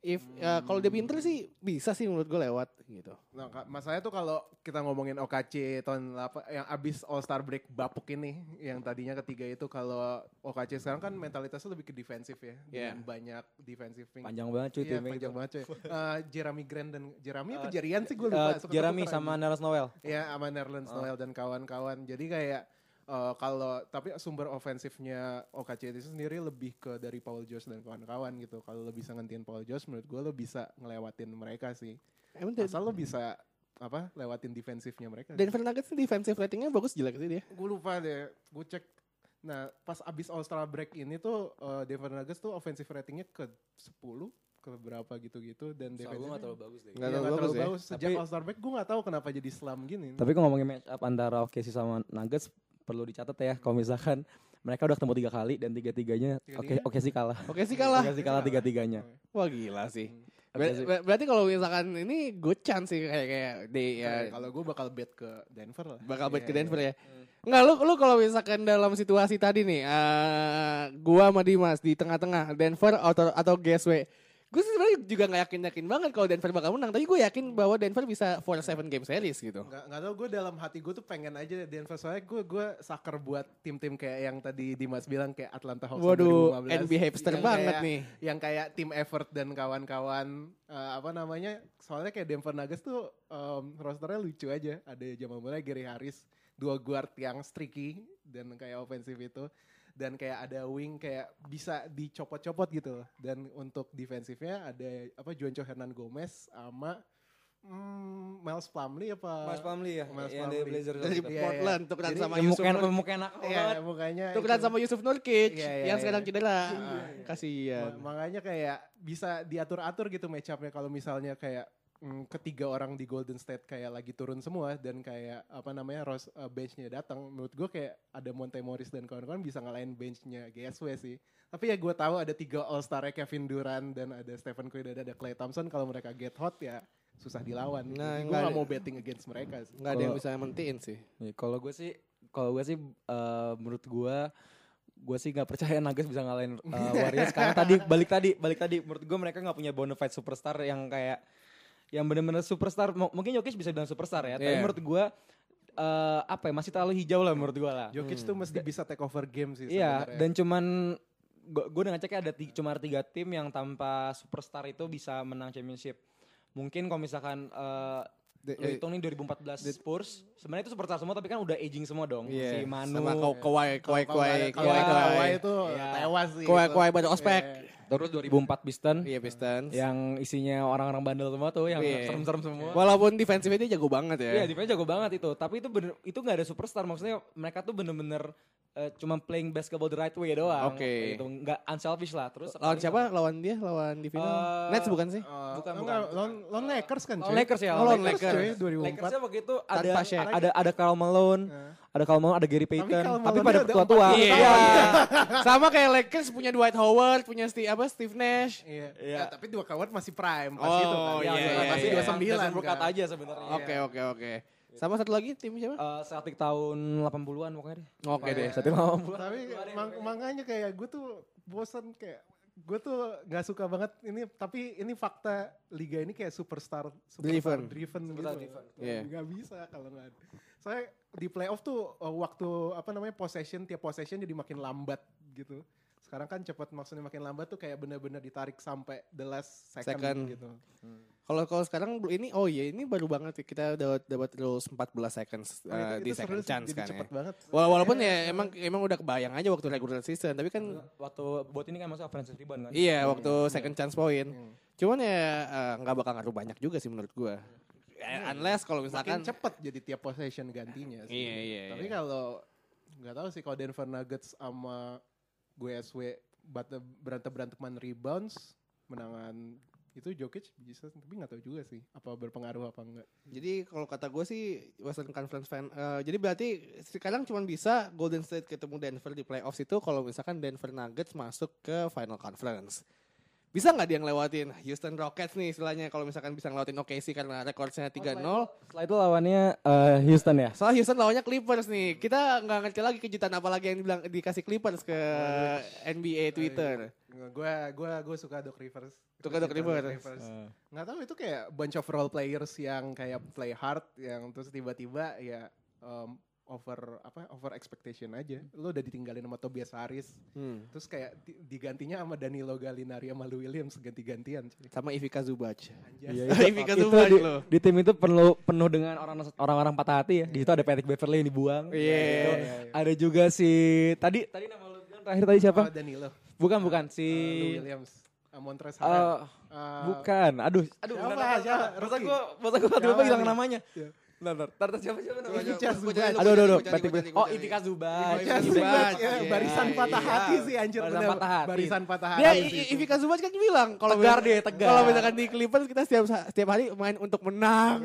if uh, kalau dia pinter sih bisa sih menurut gue lewat gitu. Nah, Kak, masalahnya tuh kalau kita ngomongin OKC tahun apa yang abis All Star break bapuk ini, yang tadinya ketiga itu kalau OKC sekarang kan mentalitasnya lebih ke defensif ya, Iya. dengan banyak defensive wing. Panjang banget cuy timnya panjang itu. banget cuy. Eh, Jeremy Grant dan Jeremy apa Eh, Jerian sih gue Eh, lupa. suka Jeremy sama Nerlens Noel. Ya sama Nerlens Oh. Noel dan kawan-kawan. Jadi kayak eh, kalau tapi sumber ofensifnya OKC itu sendiri lebih ke dari Paul George dan kawan-kawan gitu. Kalau lo bisa ngentiin Paul George menurut gue lo bisa ngelewatin mereka sih. Emang Asal lo bisa apa lewatin defensifnya mereka. Denver Nuggets defensive ratingnya bagus jelek sih dia. gue lupa deh, gue cek. Nah pas abis All Star break ini tuh eh, Denver Nuggets tuh offensive ratingnya ke 10 ke berapa gitu-gitu dan defensifnya bagus deh. Nggak Iya, terlalu nggak bagus ya. bagus. Sejak Tapi- All Star break gue gak tahu kenapa jadi slam gini. Tapi kalau ngomongin match up antara OKC sama Nuggets perlu dicatat ya kalau misalkan mereka udah ketemu tiga kali dan tiga-tiganya oke Tiga-tiganya? oke sih kalah. Oke sih kalah. Oke sih kalah tiga-tiganya. Wah gila sih. Oke Ber- sih. ber- berarti kalau misalkan ini good chance sih kayak kayak di Ya, kalau gue bakal bet ke Denver lah. bakal bet ke Iya, Denver iya. ya. Enggak lu lu kalau misalkan dalam situasi tadi nih eh gua sama Dimas di tengah-tengah Denver atau atau GSW. Gue sebenarnya juga nggak yakin yakin banget kalau Denver bakal menang, tapi gue yakin bahwa Denver bisa for seven game series gitu. Nggak, nggak tahu gue dalam hati gue tuh pengen aja Denver soalnya gue gue sucker buat tim-tim kayak yang tadi Dimas bilang kayak Atlanta Hawks Waduh, 2015. NBA hipster banget kayak- nih. Yang kayak tim effort dan kawan-kawan eh, apa namanya? Soalnya kayak Denver Nuggets tuh em, rosternya lucu aja. Ada zaman mulai Gary Harris, dua guard yang streaky dan kayak ofensif itu dan kayak ada wing kayak bisa dicopot-copot gitu. Dan untuk defensifnya ada apa Juancho Hernan Gomez sama hmm, Miles Plumlee apa Mas Pamli ya, Miles yang dari Plumlee. Blazers. Dari Iya, iya. Portland tukeran Jadi sama yang Yusuf mukanya mukanya enak Iya, mukanya tukeran sama Yusuf Nurkic Iya, iya, yang iya. sekarang cedera. Ah. Kasihan. Ma- makanya kayak bisa diatur-atur gitu match up-nya kalau misalnya kayak mm, ketiga orang di Golden State kayak lagi turun semua dan kayak apa namanya Ros uh, benchnya datang menurut gue kayak ada Monte Morris dan kawan-kawan bisa ngalahin benchnya GSW sih. Tapi ya gue tahu ada tiga All Star Kevin Durant dan ada Stephen Curry dan ada Klay Thompson. Kalau mereka get hot ya susah dilawan. Nah, gue nggak gak mau betting against mereka sih. Nggak ada yang bisa mentiin sih. Nih, kalau gue sih, kalau gue sih eh, menurut gue gue sih nggak percaya Nuggets bisa ngalahin eh, Warriors. Karena tadi balik tadi balik tadi menurut gue mereka nggak punya bona fide superstar yang kayak yang benar-benar superstar M- mungkin Jokic bisa bilang superstar ya tapi Iya. menurut gue eh, apa ya masih terlalu hijau lah menurut gue lah Jokic tuh mesti bisa take over game sih iya sebenarnya. dan cuman gue udah ngeceknya ada ti- cuma ada tiga tim yang tanpa superstar itu bisa menang championship mungkin kalau misalkan eh, De- lu hitung nih 2014 Spurs sebenarnya itu superstar semua tapi kan udah aging semua dong Iya. si Manu sama Kawhi Kawhi Kawhi Kawhi itu Iya. tewas sih Kawhi itu. Kawhi pada ospek. Iya. Terus 2004 Piston Iya Pistons. yang isinya orang-orang bandel semua tuh yang Iya. serem-serem semua. Walaupun defensifnya dia jago banget ya. Iya, defense jago banget itu. Tapi itu bener itu nggak ada superstar maksudnya mereka tuh bener-bener eh, cuma playing basketball the right way doang. Oke. Gitu, nggak unselfish lah. Terus Lawan siapa? Lawan dia? Lawan di final? Eh, Nets bukan sih? Uh, Bukan, bukan. Lawan, lawan Lakers kan Lawan cuy. Lakers ya, Oh, lawan lawan Lakers. Lakers cuy 2004. Lakersnya begitu ada Tanpa ada ada Karl Malone, Nah. Ada Karl Malone, ada Gary Payton. Tapi, Malone pada ada tua-tua. Iya. Sama kayak Lakers punya Dwight Howard, punya Steve apa Steve Nash. Iya. Iya. Ya, tapi dua kawan masih prime pas Oh, itu kan. iya, Iya, iya, masih iya. 29 Desmond Brook kan. aja sebenarnya. Oke oke oke. Sama satu lagi tim siapa? Eh, Celtic tahun 80-an pokoknya deh. Oke deh. Celtic 80-an. Tapi mang- makanya kayak gue tuh bosan kayak gue tuh nggak suka banget ini tapi ini fakta liga ini kayak superstar superstar Driven. driven, Superstar gitu. driven. Iya. Nggak bisa kalau nggak Soalnya di playoff tuh uh, waktu apa namanya possession tiap possession jadi makin lambat gitu. Sekarang kan cepat maksudnya makin lambat tuh kayak bener-bener ditarik sampai the last second, Second. gitu. Kalau kalau sekarang ini oh iya ini baru banget ya, kita dapat dapat rules 14 seconds Oh, uh, itu- di itu second chance jadi kan ya. cepet banget. Wala- Walaupun ya emang emang udah kebayang aja waktu regular season, tapi kan Waktu buat ini kan masuk offensive rebound kan. iya waktu second chance point. Hmm. Cuman ya eh, nggak bakal ngaruh banyak juga sih menurut gua. Eh, unless kalau misalkan Makin cepet jadi tiap possession gantinya sih. Iya, iya, Tapi iya. kalau nggak tahu sih kalau Denver Nuggets sama gue SW berantem berantem beranteman rebounds menangan itu Jokic bisa tapi nggak tahu juga sih apa berpengaruh apa enggak. Jadi kalau kata gue sih Western Conference fan. eh, jadi berarti sekarang cuma bisa Golden State ketemu Denver di playoffs itu kalau misalkan Denver Nuggets masuk ke Final Conference. Bisa nggak dia ngelewatin Houston Rockets nih istilahnya kalau misalkan bisa ngelewatin OKC karena rekornya 3-0. Setelah itu lawannya eh, Houston ya. Soalnya Houston lawannya Clippers nih. Kita nggak ngerti lagi kejutan apa lagi yang dibilang dikasih Clippers ke NBA Twitter. Gue gue gue suka Doc Rivers. Suka Doc Rivers. Nggak tahu itu kayak bunch of role players yang kayak play hard yang terus tiba-tiba ya um, over apa over expectation aja. Lu udah ditinggalin sama Tobias Harris. Hmm. Terus kayak di- digantinya sama Danilo Gallinari sama Lou Williams ganti-gantian. cuy. Sama Ivica Zubac. Iya, Ivica Zubac di, loh. di tim itu penuh penuh dengan orang orang-orang patah hati ya. Di situ ada Patrick Beverly yang dibuang. Iya. Gitu. iya, iya. Ada juga si tadi tadi nama lu bilang terakhir tadi siapa? Oh, Danilo. Bukan bukan si Uh, Lou Williams. Uh, Montrezl eh, Harrell. Uh, bukan. Aduh, aduh. Siapa? Siapa? Masa masa gua Siapa lupa hilang namanya. Iya. Bentar, bentar. Bentar, siapa siapa namanya? Cari, gua Aduh, aduh, aduh. Oh, Ivica Zubac. Zubac. Ya, Iya, Barisan iya, patah iya. hati sih anjir Barisan patah hati. Barisan patah hati. Dia sih I- itu. Ivica Zubac kan bilang kalau Tegar dia, tegar. Kalau misalkan di Clippers kita setiap setiap hari main untuk menang.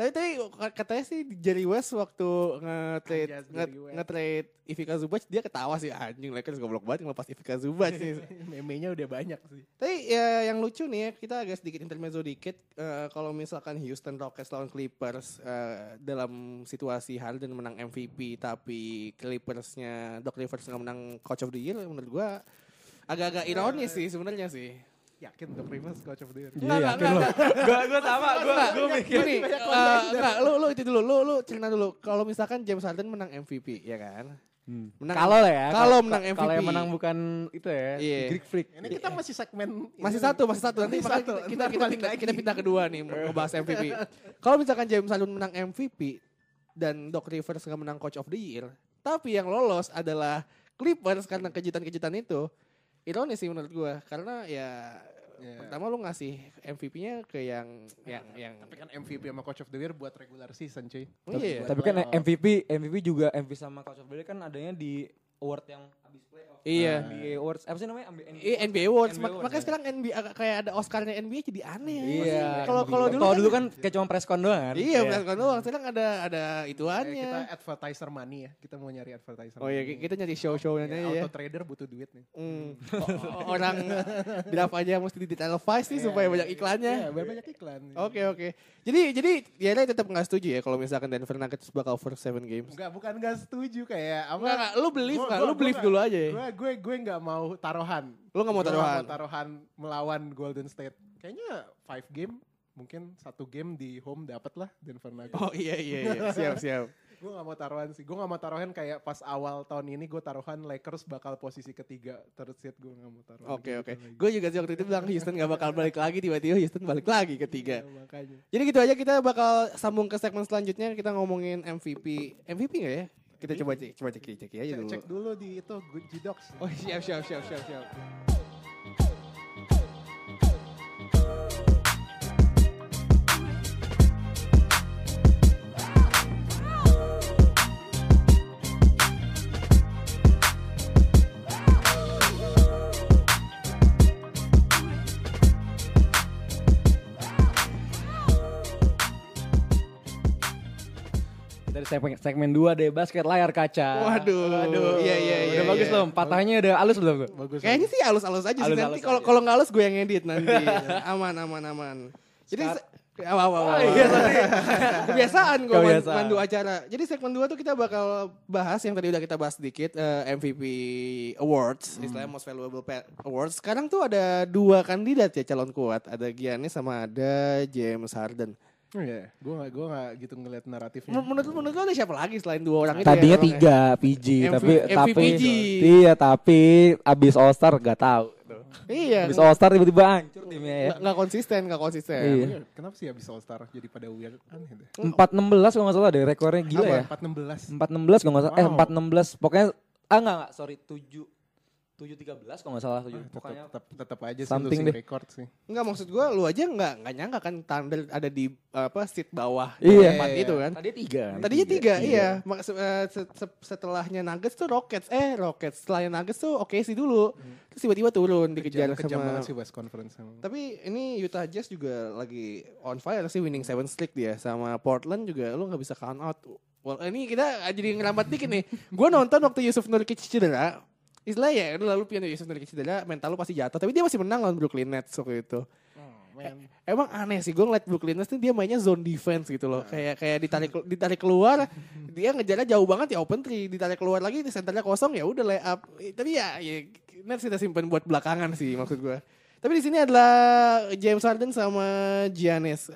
Tapi tapi katanya sih Jerry West waktu nge-trade nge- nge-trade Ivica Zubac dia ketawa sih anjing Lakers goblok banget ngelepas Ivica Zubac sih. Meme-nya udah banyak sih. Tapi ya yang lucu nih ya kita agak sedikit intermezzo dikit Eh, kalau misalkan Houston Rockets lawan Clippers eh, dalam situasi Harden menang MVP tapi Clippersnya Doc Rivers nggak menang Coach of the Year menurut gua agak-agak ironis sih sebenarnya sih. Yakin Doc Rivers coach of the year. Iya, yakin lu. Gua gua sama, gua gua mikir. Gini, konten. enggak, lu lu itu dulu, lu lu cerita dulu. Kalau misalkan James Harden menang MVP, ya kan? Menang- Kalau lah ya. Kalau menang Kalau yang MVP. menang bukan itu ya. Iya. Greek Freak. Ini kita masih segmen Masih satu, masih satu. Nanti Masih satu. kita, kita, kita, kita pindah kedua nih ngebahas MVP. Kalau misalkan James Harden menang MVP dan Doc Rivers nggak menang Coach of the Year, tapi yang lolos adalah Clippers karena kejutan-kejutan itu, ironis sih menurut gua. Karena ya Iya. pertama lu ngasih MVP-nya ke yang yang yang Tapi kan MVP sama coach of the year buat regular season cuy. Oh, iya. Tapi kan. MVP MVP juga MVP sama Coach of the Year kan adanya di award yang playoff. Iya. NBA Awards. Apa sih namanya? NBA, Iya NBA Awards, NBA Mak- Awards, makanya ya. sekarang NBA kayak ada Oscarnya NBA jadi aneh. Iya. Kalau kalau dulu, kalau kan, dulu kan kayak cuma press con doang kan. iya Kayak- bukan doang, sekarang ada ada ituannya. kita advertiser money ya. Kita mau nyari advertiser. Oh iya, money. kita nyari show-shownya Ya, ya. auto trader butuh duit nih. Hmm. O- Orang draft aja mesti di televise nih Iya, supaya iya, banyak iya. iklannya. Iya, banyak iklan. Oke oke. Jadi jadi dia tetap nggak setuju ya kalau misalkan Denver Nuggets bakal first seven games. Enggak, bukan enggak setuju kayak apa? Enggak lu believe nggak? Lu believe nggak- dulu aja ya. Gue gue gue nggak mau taruhan. Lu nggak mau Gua taruhan. taruhan melawan Golden State. Kayaknya five game mungkin satu game di home dapat lah Denver Nuggets. Oh iya iya iya. Siap siap. Gue gak mau taruhan sih. Gue gak mau taruhan kayak pas awal tahun ini gue taruhan Lakers bakal posisi ketiga third seed gue gak mau taruhan. Oke gitu oke. Gue juga sih waktu itu bilang Houston gak bakal balik lagi tiba-tiba Houston balik lagi ketiga. Iya, makanya. Jadi gitu aja kita bakal sambung ke segmen selanjutnya kita ngomongin MVP. MVP gak ya? Kita coba cek, coba cek, cek aja Cek, dulu. cek dulu di itu Good G Docs. Oh siap siap siap siap siap. Segmen, segmen 2 deh basket layar kaca. Waduh. Iya iya iya. Udah bagus iya. belum? Patahnya udah halus belum tuh? Bagus. Kayaknya sih halus-halus aja sih nanti kalau kalau nggak halus gue yang edit nanti. aman aman aman. Jadi Sekarang- se- Awa, awa, awa. Oh, iya, Kebiasaan gue Kebiasaan. mandu acara. Jadi segmen 2 tuh kita bakal bahas yang tadi udah kita bahas sedikit eh, MVP Awards, istilahnya Most Valuable Awards. Sekarang tuh ada dua kandidat ya calon kuat, ada Giannis sama ada James Harden. Iya, gue gak, gua gak gitu ngeliat naratifnya. Men- Menurut menurut lo ada siapa lagi selain dua orang itu? Tadinya ya, ya? tiga PG, MV- tapi tapi MVPG. iya tapi abis All Star gak tahu. Iya. Abis All Star tiba-tiba hancur timnya ya. Nggak nggak konsisten, nggak konsisten. Iya. Kenapa sih abis All Star jadi pada weird aneh deh. Empat enam belas kalau nggak salah deh rekornya gila ya. Empat enam belas. Empat enam belas kalau nggak salah. Eh Wow. empat enam belas pokoknya ah enggak enggak sorry tujuh 7-13 kalau nggak salah 7. tetap, Pokoknya tetap, tetap aja something deh. record sih. Enggak maksud gue lu aja nggak nggak nyangka kan Thunder ada di apa seat bawah Iya. tempat itu kan. tadi tiga. Tadinya tiga, iya. Mak- se- se- se- setelahnya Nuggets tuh Rockets, eh Rockets. Setelahnya Nuggets tuh oke sih dulu. Terus tiba-tiba turun dikejar Kejam sama. banget sih West Conference. emang. Tapi ini Utah Jazz juga lagi on fire sih winning seven streak dia sama Portland juga lu nggak bisa count out. Well, ini kita jadi ngerambat dikit nih. Gue nonton waktu Yusuf Nurkic cedera. Istilahnya ya, lu lalu piano Yusuf Nurkic cedera, mental lu pasti jatuh. Tapi dia masih menang lawan Brooklyn Nets waktu itu. Emang aneh sih gue ngeliat Brooklyn Nets nih dia mainnya zone defense gitu loh. Kayak kayak ditarik ditarik keluar, dia ngejarnya jauh banget ya open three, ditarik keluar lagi di senternya kosong ya udah layup. Eh, Tapi ya, ya Nets kita simpen buat belakangan sih maksud gue. Tapi di sini adalah James Harden sama Giannis.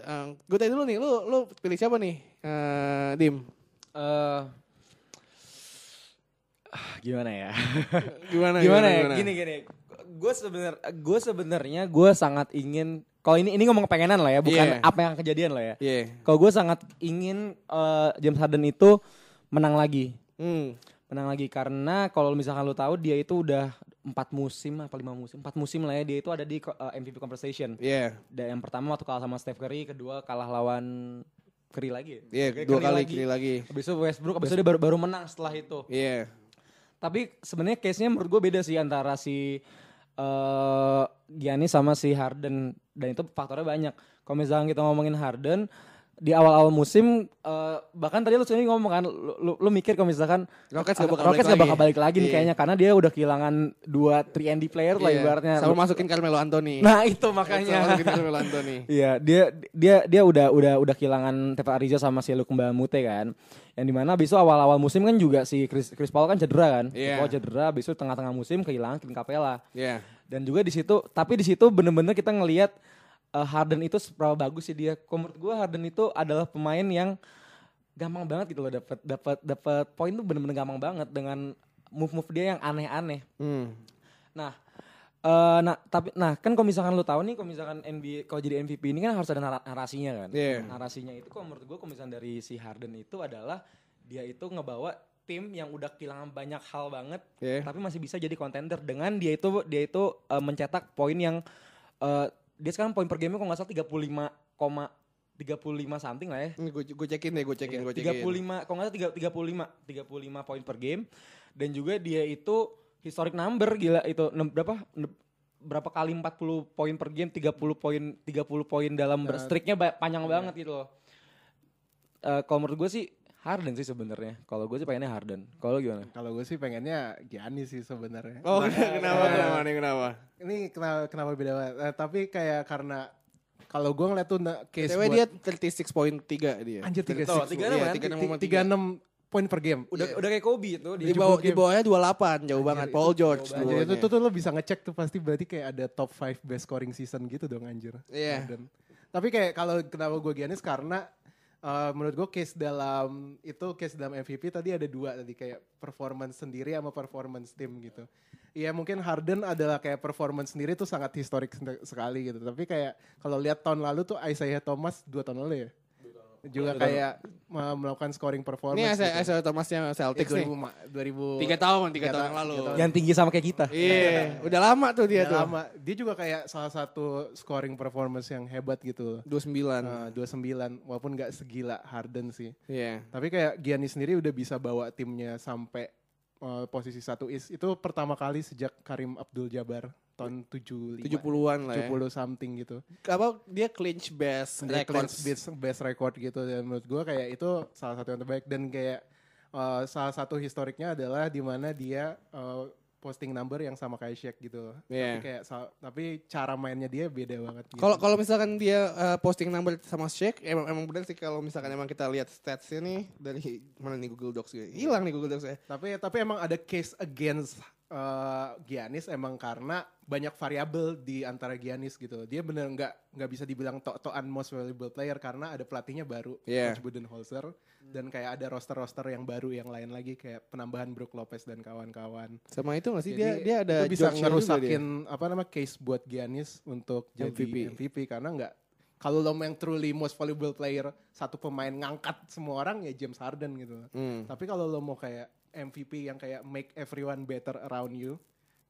gue tanya dulu nih, lu lu pilih siapa nih? Eh, Dim. Eh, ah, gimana ya? Gimana gimana ya? Gini gini. Gue sebenar gue sebenarnya gue sangat ingin kalau ini ini ngomong pengenan lah ya, bukan Iya. apa yang kejadian lah ya. Iya. Kalau gue sangat ingin eh, James Harden itu menang lagi. Hmm. Menang lagi karena kalau misalkan lu tahu dia itu udah empat musim apa lima musim empat musim lah ya dia itu ada di eh, MVP conversation. Iya. Dan yang pertama waktu kalah sama Steph Curry, kedua kalah lawan Curry lagi. ya? Iya, Curry dua kali lagi. kali lagi. Habis itu Westbrook, habis itu dia baru, baru menang setelah itu. Iya. Tapi sebenarnya case-nya menurut gue beda sih antara si eh Giannis sama si Harden dan itu faktornya banyak. Kalau misalnya kita ngomongin Harden di awal-awal musim eh, bahkan tadi lu sendiri ngomong kan lu, lu, lu mikir kalau misalkan Rockets gak bakal Rockets balik gak bakal lagi. balik lagi nih Iya. kayaknya karena dia udah kehilangan dua 3 and D player lah Iya. ibaratnya. Sama masukin Carmelo Anthony. Nah, itu Sama makanya. masukin Carmelo Anthony. Iya, dia dia dia udah udah udah kehilangan Tepa Ariza sama si Luke Mute kan. Yang di mana abis itu awal-awal musim kan juga si Chris, Chris Paul kan cedera kan. Iya. Chris Paul cedera, abis itu tengah-tengah musim kehilangan Clint Capella. Iya. Dan juga di situ, tapi di situ bener-bener kita ngelihat eh, Harden itu seberapa bagus sih dia. Kalau menurut gue Harden itu adalah pemain yang gampang banget gitu loh dapat dapat dapat poin tuh bener-bener gampang banget dengan move-move dia yang aneh-aneh. Hmm. Nah, eh, nah tapi nah kan kalau misalkan lu tahu nih kalau misalkan NBA kalau jadi MVP ini kan harus ada nara- narasinya kan. Iya. Narasinya itu kalau menurut gue kalau misalkan dari si Harden itu adalah dia itu ngebawa tim yang udah kehilangan banyak hal banget Iya. tapi masih bisa jadi contender dengan dia itu dia itu eh, mencetak poin yang eh, dia sekarang poin per game kalau nggak salah 35, 35 something lah ya. Ini gue gue cekin deh, gue cekin, gue cekin. 35 kalau nggak salah 35 35 35 poin per game dan juga dia itu historic number gila itu berapa berapa kali 40 poin per game 30 poin 30 poin dalam ber- streaknya ba- panjang banget gitu loh. Eh, kalau menurut gue sih Harden sih sebenarnya. Kalau gue sih pengennya Harden. Kalau gimana? Kalau gue sih pengennya Giannis sih sebenarnya. Oh, Nah, kenapa, kenapa nih, kenapa? Ini kenapa kenapa beda banget. Eh, tapi kayak karena kalau gue ngeliat tuh na- case Cewek buat dia 36.3 dia. anjir tiga Tuh, six, 36 Iya, kan? 36,3. tiga enam poin per game. Udah udah kayak Kobe itu Di, di bawah, 70 di bawahnya 28, jauh banget. Paul George. jauh Anjir itu tuh, tuh lo bisa ngecek tuh pasti berarti kayak ada top 5 best scoring season gitu dong anjir. Iya. Harden. Tapi kayak kalau kenapa gue Giannis karena eh, menurut gue case dalam itu case dalam MVP tadi ada dua tadi kayak performance sendiri sama performance tim gitu. Iya mungkin Harden adalah kayak performance sendiri tuh sangat historik sekali gitu. Tapi kayak kalau lihat tahun lalu tuh Isaiah Thomas dua tahun lalu ya. Juga kayak uh, melakukan scoring performance. Ini Isaiah gitu. Thomasnya Celtics nih. 2000, ma- 2000 Tiga tahun, tiga tiga tahun ta- yang lalu. tahun. yang tinggi sama kayak kita. Iya, udah lama tuh dia Udah tuh. lama. Dia juga kayak salah satu scoring performance yang hebat gitu. 29. Uh, 29 walaupun nggak segila Harden sih. Iya. Tapi kayak Giannis sendiri udah bisa bawa timnya sampai uh, posisi satu is. Itu pertama kali sejak Karim Abdul Jabbar tahun 75. 70-an lah ya. 70 something gitu. Apa dia clinch best Dia records. clinch best, best record gitu dan menurut gue kayak itu salah satu yang terbaik dan kayak uh, salah satu historiknya adalah di mana dia uh, posting number yang sama kayak Shaq gitu. Iya. Tapi kayak sa- tapi cara mainnya dia beda banget gitu. Kalau kalau misalkan dia uh, posting number sama Shaq, emang emang benar sih kalau misalkan emang kita lihat statsnya nih dari mana nih Google Docs gue. Hilang nih Google Docs ya. Tapi tapi emang ada case against uh, Giannis emang karena banyak variabel di antara Giannis gitu. Dia bener nggak nggak bisa dibilang tok-tokan most valuable player karena ada pelatihnya baru, Iya. Coach Budenholzer dan kayak ada roster-roster yang baru yang lain lagi kayak penambahan Brook Lopez dan kawan-kawan. Sama itu nggak sih Jadi, dia dia ada itu bisa ngerusakin apa nama case buat Giannis untuk jadi MVP. MVP, karena nggak kalau lo mau yang truly most valuable player satu pemain ngangkat semua orang ya James Harden gitu. Hmm. Tapi kalau lo mau kayak MVP yang kayak make everyone better around you,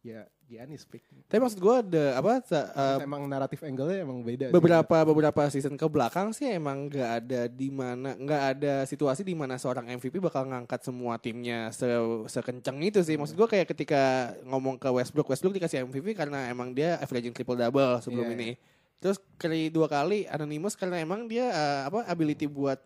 ya Giannis pick. Tapi maksud gue ada apa? uh, emang naratif angle-nya emang beda. sih. beberapa beberapa season ke belakang sih emang nggak ada di mana nggak ada situasi di mana seorang MVP bakal ngangkat semua timnya se sekencang itu sih maksud gue kayak ketika ngomong ke Westbrook Westbrook dikasih MVP karena emang dia averaging triple double sebelum Iya, ini terus kali dua kali Anonymous karena emang dia uh, apa ability buat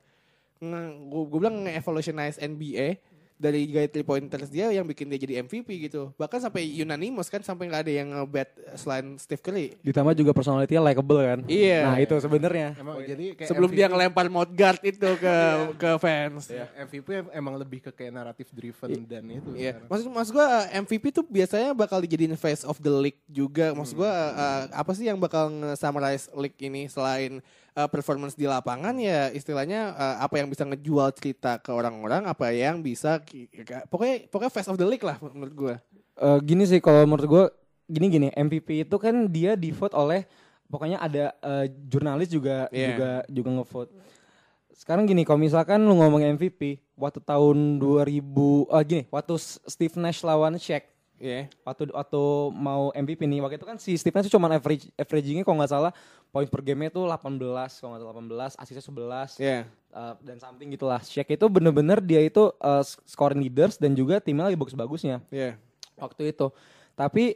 gue bilang nge-evolutionize NBA dari gaya three pointers dia yang bikin dia jadi MVP gitu bahkan sampai unanimous kan sampai nggak ada yang nge-bet selain Steve Curry Ditambah juga personality-nya likable kan. Iya. Nah itu sebenarnya. Emang jadi kayak sebelum MVP dia ngelempar mouth guard itu ke ke fans. ya, MVP em- emang lebih ke kayak naratif driven dan itu. Iya, sekarang. maksud maksud gua uh, MVP tuh biasanya bakal dijadiin face of the league juga. Maksud gua uh, apa sih yang bakal nge-summarize league ini selain uh, performance di lapangan ya istilahnya uh, apa yang bisa ngejual cerita ke orang-orang, apa yang bisa ki- pokoknya pokoknya face of the league lah menurut gua. Eh, gini sih kalau menurut gue gini gini MVP itu kan dia di vote oleh pokoknya ada eh, jurnalis juga Iya. juga juga ngevote. Sekarang gini kalau misalkan lu ngomong MVP waktu tahun 2000 eh gini waktu Steve Nash lawan Shaq Iya. waktu waktu mau MVP nih waktu itu kan si Steve Nash cuma average averagingnya kalau nggak salah poin per game tuh 18 kalau nggak salah 18 asisnya 11 Iya. uh, dan something gitulah Shaq itu bener-bener dia itu uh, scoring leaders dan juga timnya lagi bagus-bagusnya Iya. waktu itu. Tapi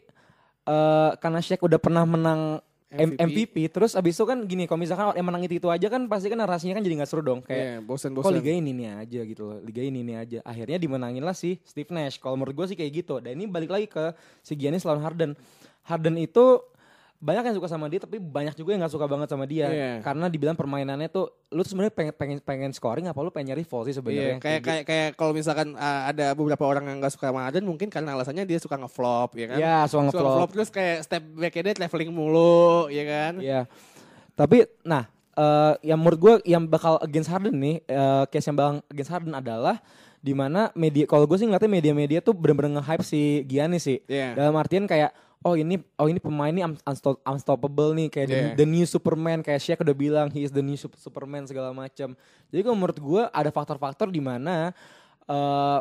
eh karena Shaq udah pernah menang MVP. MVP. terus abis itu kan gini, kalau misalkan yang menang itu itu aja kan pasti kan narasinya kan jadi nggak seru dong. Iya, Kayak bosan-bosan. kok liga ini nih aja gitu loh, liga ini nih aja. Akhirnya dimenangin lah si Steve Nash. Kalau menurut gue sih kayak gitu. Dan ini balik lagi ke si Giannis lawan Harden. Harden itu banyak yang suka sama dia tapi banyak juga yang nggak suka banget sama dia Iya. karena dibilang permainannya tuh lu sebenarnya pengen, pengen pengen scoring apa lu pengen nyari fall sih sebenarnya kayak gitu. kayak kayak kalau misalkan uh, ada beberapa orang yang nggak suka sama Harden mungkin karena alasannya dia suka ngeflop ya kan. Iya, suka Suka ngeflop. ngeflop terus kayak step back dia traveling mulu ya kan. Iya. Tapi nah eh yang menurut gue yang bakal against Harden nih, eh case yang bakal against Harden adalah di mana media kalau gue sih ngeliatnya media-media tuh bener-bener nge-hype si Giannis sih. Iya. Dalam artian kayak oh ini oh ini pemain ini un- unstop- unstoppable nih kayak the, Yeah. the new Superman kayak Shaq udah bilang he is the new sup- Superman segala macam. Jadi kalau menurut gue ada faktor-faktor di mana eh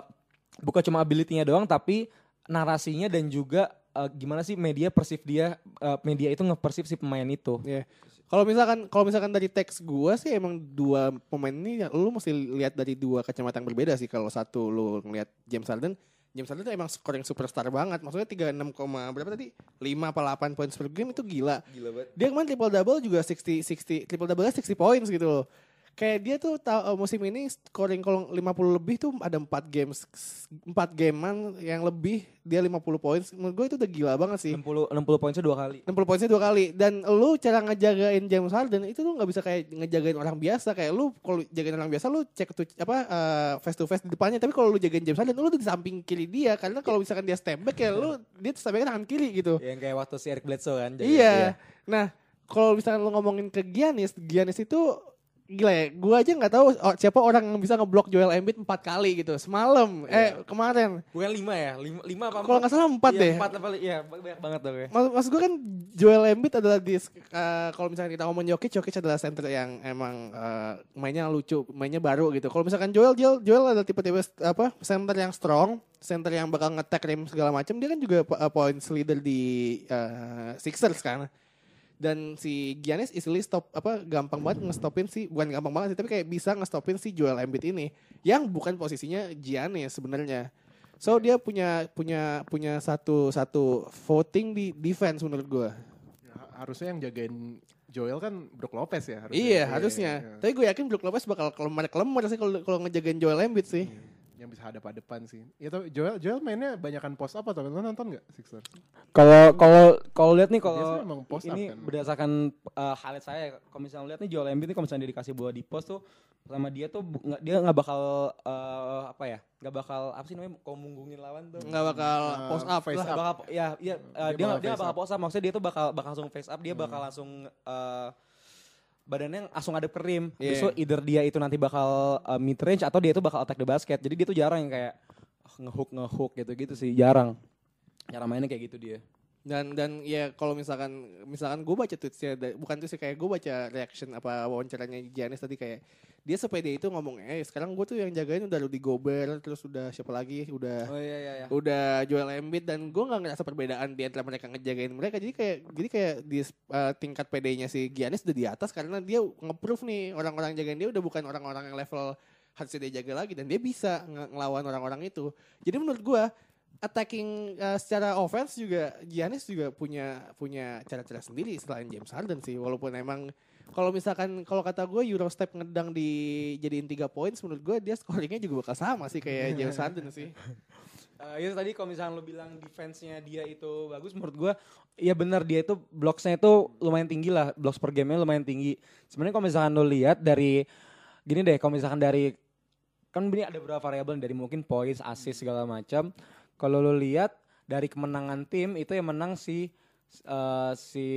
bukan cuma ability-nya doang tapi narasinya dan juga eh, gimana sih media persif dia eh, media itu nge-persif si pemain itu. Iya. Kalau misalkan kalau misalkan dari teks gua sih emang dua pemain ini lu mesti lihat dari dua kacamata yang berbeda sih. Kalau satu lu ngelihat James Harden, James Harden tuh emang scoring superstar banget. Maksudnya 36, koma berapa tadi? 5 apa 8 points per game itu gila. Gila banget. Dia kemarin triple double juga 60 60 triple double 60 points gitu loh. Kayak dia tuh tahu eh, musim ini scoring kalau 50 lebih tuh ada 4 games 4 gamean yang lebih dia 50 points. Menurut gue itu udah gila banget sih. 60 60 poinnya dua kali. 60 poinnya dua kali dan lu cara ngejagain James Harden itu tuh nggak bisa kayak ngejagain orang biasa kayak lu kalau jagain orang biasa lu cek tuh apa uh, face to face di depannya tapi kalau lu jagain James Harden lu tuh di samping kiri dia karena kalau misalkan dia step back ya lu dia tuh step back tangan kiri gitu Yang kayak waktu si Eric Bledsoe kan. iya nah kalau misalkan lu ngomongin ke Giannis Giannis itu gila ya gua aja nggak tahu oh, siapa orang yang bisa ngeblok Joel Embiid empat kali gitu semalam eh kemarin Bukan lima ya? Lima, lima apa kalau nggak salah empat Iya, deh Empat apa? Iya, banyak banget tuh kayak. Mas, mas gue kan Joel Embiid adalah di uh, kalau misalnya kita ngomong Jokic, Jokic adalah center yang emang uh, mainnya lucu, mainnya baru gitu. Kalau misalkan Joel, Joel, Joel adalah tipe-tipe apa center yang strong, center yang bakal ngetek rim segala macam. Dia kan juga uh, points leader di uh, Sixers kan. Dan si Giannis easily stop apa gampang banget ngestopin si bukan gampang banget sih tapi kayak bisa ngestopin si Joel Embiid ini yang bukan posisinya Giannis sebenarnya. So dia punya punya punya satu satu voting di defense menurut gua. Ha- Harusnya yang jagain Joel kan Brook Lopez ya harusnya. Iya harusnya. iya. Tapi gue yakin Brook Lopez bakal kelemar kelemar sih kalau kalau ngejagain Joel Embiid sih. Yang bisa hadap-hadapan sih. Ya tapi Joel Joel mainnya banyakan post up atau lo nonton nggak Sixers? Kalau kalau kalau lihat nih kalau Biasanya emang post up ini kan. berdasarkan uh, highlight saya kalau misalnya lihat nih Joel Embiid nih kalau misalnya dia dikasih bola di post tuh sama dia tuh nggak dia nggak bakal uh, apa ya nggak bakal apa sih namanya kalau munggungin lawan tuh Nggak bakal Uh, post up face lah. Nggak bakal ya ya uh, Dia dia bakal nggak- dia bakal up. post up maksudnya dia tuh bakal bakal langsung face up dia bakal langsung uh, badannya langsung ada kerim Iya. so either dia itu nanti bakal uh, mid range atau dia itu bakal attack the basket. Jadi dia tuh jarang yang kayak oh, ngehook ngehook gitu gitu sih. Jarang. Cara mainnya kayak gitu dia Dan dan ya kalau misalkan misalkan gue baca tweetsnya bukan tweetsnya kayak gue baca reaction apa wawancaranya Giannis tadi kayak dia sepede itu ngomong eh sekarang gue tuh yang jagain udah Rudy Gobert terus udah siapa lagi udah Oh iya iya iya. udah Joel Embiid dan gue nggak ngerasa perbedaan di antara mereka ngejagain mereka jadi kayak jadi kayak di uh, tingkat PD-nya si Giannis udah di atas karena dia nge-proof nih orang-orang jagain dia udah bukan orang-orang yang level harusnya dia jaga lagi dan dia bisa nge- ngelawan orang-orang itu jadi menurut gue attacking uh, secara offense juga Giannis juga punya punya cara-cara sendiri selain James Harden sih. Walaupun emang kalau misalkan kalau kata gue Eurostep ngedang di jadiin tiga points menurut gue dia scoringnya juga bakal sama sih kayak James Harden sih. Eh, itu tadi kalau misalnya lu bilang defense-nya dia itu bagus menurut gua iya benar dia itu blocksnya itu lumayan tinggi lah. Blocks per game-nya lumayan tinggi. Sebenarnya kalau misalkan lu lihat dari gini deh kalau misalkan dari kan ini ada beberapa variabel dari mungkin points assist segala macam kalau lu lihat dari kemenangan tim itu yang menang si eh, si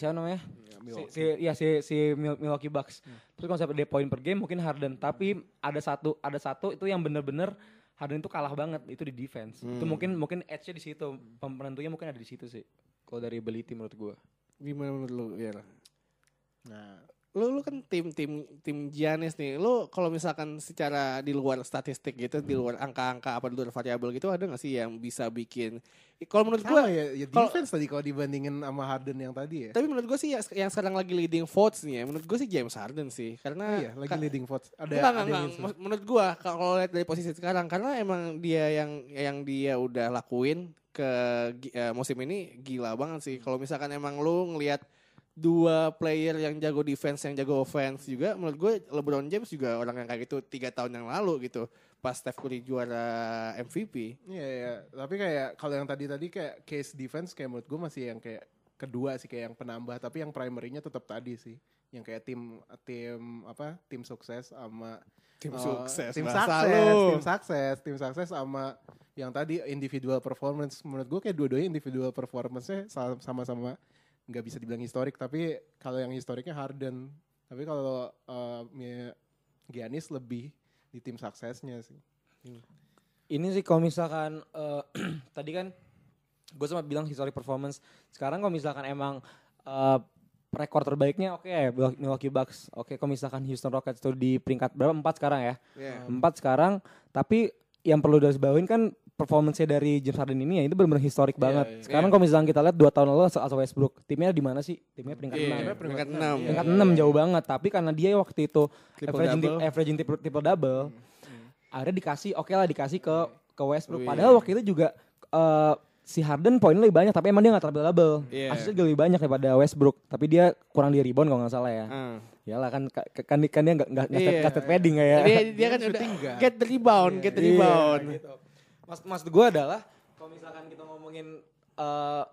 siapa namanya si, si ya si si Mil- Milwaukee Bucks terus kalau sampai dia poin per game mungkin Harden tapi ada satu ada satu itu yang bener-bener Harden itu kalah banget itu di defense. Itu mungkin mungkin edge-nya di situ. Penentunya mungkin ada di situ sih. Kalau dari ability menurut gua. Gimana menurut lu? Ya. Nah, Lu lu kan tim tim tim Giannis nih. Lu kalau misalkan secara di luar statistik gitu, di luar angka-angka apa di luar variabel gitu ada gak sih yang bisa bikin kalau menurut gua ya, ya defense tadi kalau dibandingin sama Harden yang tadi ya. tapi menurut gua sih yang, yang sekarang lagi leading votes nih ya, menurut gua sih James Harden sih. Karena iya, lagi ka- leading votes. Ada Enggak, ada enggak, enggak. Menurut gua kalau lihat dari posisi sekarang karena emang dia yang yang dia udah lakuin ke eh, musim ini gila banget sih. Kalau misalkan emang lu ngelihat dua player yang jago defense yang jago offense juga menurut gue LeBron James juga orang yang kayak gitu tiga tahun yang lalu gitu pas Steph Curry juara MVP Iya, iya. Tapi kayak kalau yang tadi tadi kayak case defense kayak menurut gue masih yang kayak kedua sih kayak yang penambah tapi yang primernya tetap tadi sih yang kayak tim tim apa tim sukses sama tim eh, sukses tim sukses lu. tim sukses tim sukses sama yang tadi individual performance menurut gue kayak dua-duanya individual performance-nya sa- sama-sama nggak bisa dibilang historik tapi kalau yang historiknya Harden tapi kalau Mi- Giannis lebih di tim suksesnya sih Ini sih kalau misalkan eh, tadi kan gue sempat bilang historic performance. Sekarang kalau misalkan emang eh, rekor terbaiknya oke Milwaukee Bucks. Oke kalau misalkan Houston Rockets itu di peringkat berapa? Empat sekarang ya. Iya. Empat sekarang. Tapi yang perlu dibawain kan performance-nya dari James Harden ini ya itu benar-benar historik banget. iya. Sekarang Iya. kalau misalkan kita lihat dua tahun lalu atau Westbrook, timnya di mana sih? Timnya peringkat Iya, enam. peringkat enam. Peringkat 6 jauh banget, tapi karena dia waktu itu Triple averaging, double. averaging triple, triple double, akhirnya dikasih oke lah dikasih ke ke Westbrook. Padahal waktu itu juga eh, si Harden poinnya lebih banyak, tapi emang dia nggak triple double. Iya. Asisnya lebih banyak daripada Westbrook, tapi dia kurang di rebound kalau nggak salah ya. Ah. Iyalah kan ka- kan, kan dia nggak nggak nggak Iya. nggak step padding ya. Dia, dia kan udah get the rebound, get the Iya, rebound. gitu. Mas maksud gue adalah kalau misalkan kita ngomongin eh,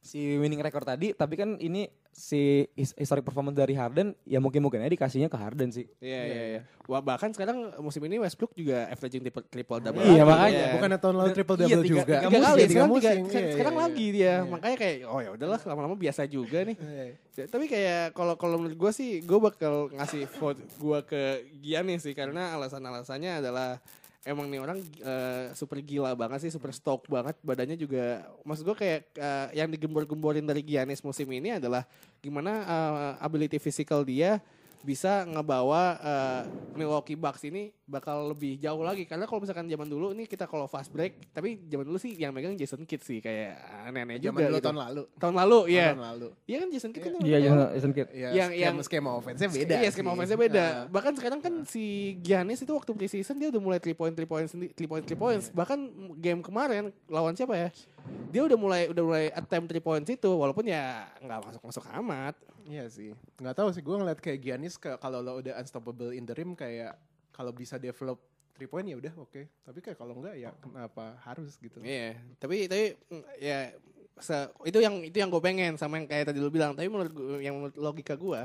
si winning record tadi, tapi kan ini si his- historic performance dari Harden, ya mungkin mungkin aja dikasihnya ke Harden sih. Iya iya iya. Wah bahkan sekarang musim ini Westbrook juga averaging triple, triple double. Iya, makanya. Iya. bukannya tahun lalu triple Iya, double tiga, juga tiga, Musim, kali tiga sekarang, tiga, musim. sekarang, Iya, sekarang iya, lagi iya. dia Iya. makanya kayak oh ya udahlah lama-lama biasa juga nih Iya. Ya, tapi kayak kalau kalau menurut gue sih gue bakal ngasih vote gue ke Giannis sih karena alasan-alasannya adalah emang nih orang eh, super gila banget sih super stock banget. Badannya juga maksud gue kayak eh, yang digembor-gemborin dari Giannis musim ini adalah gimana eh, ability physical dia bisa ngebawa eh, Milwaukee Bucks ini bakal lebih jauh lagi karena kalau misalkan zaman dulu nih kita kalau fast break tapi zaman dulu sih yang megang Jason Kidd sih kayak aneh-aneh Zaman juga dulu gitu. tahun lalu. tahun lalu iya Tahun lalu. iya kan Jason Kidd kan Iya, lalu. Jason Kidd. Ya, Yang- skema, yang- skema offense-nya beda. Iya, skema sih. offense-nya beda. Ah. Bahkan sekarang kan si Giannis itu waktu preseason dia udah mulai 3 point 3 point 3 point 3 points. Iya. Bahkan game kemarin lawan siapa ya? Dia udah mulai udah mulai attempt 3 points itu walaupun ya nggak masuk-masuk amat. Iya sih. Nggak tahu sih gue ngeliat kayak Giannis kalau lo udah unstoppable in the rim kayak kalau bisa develop three point ya udah oke. Tapi kayak kalau enggak ya kenapa harus gitu. Iya, tapi tapi mm, ya se- itu yang itu yang gue pengen sama yang kayak tadi lu bilang. Tapi menurut gua, yang menurut logika gue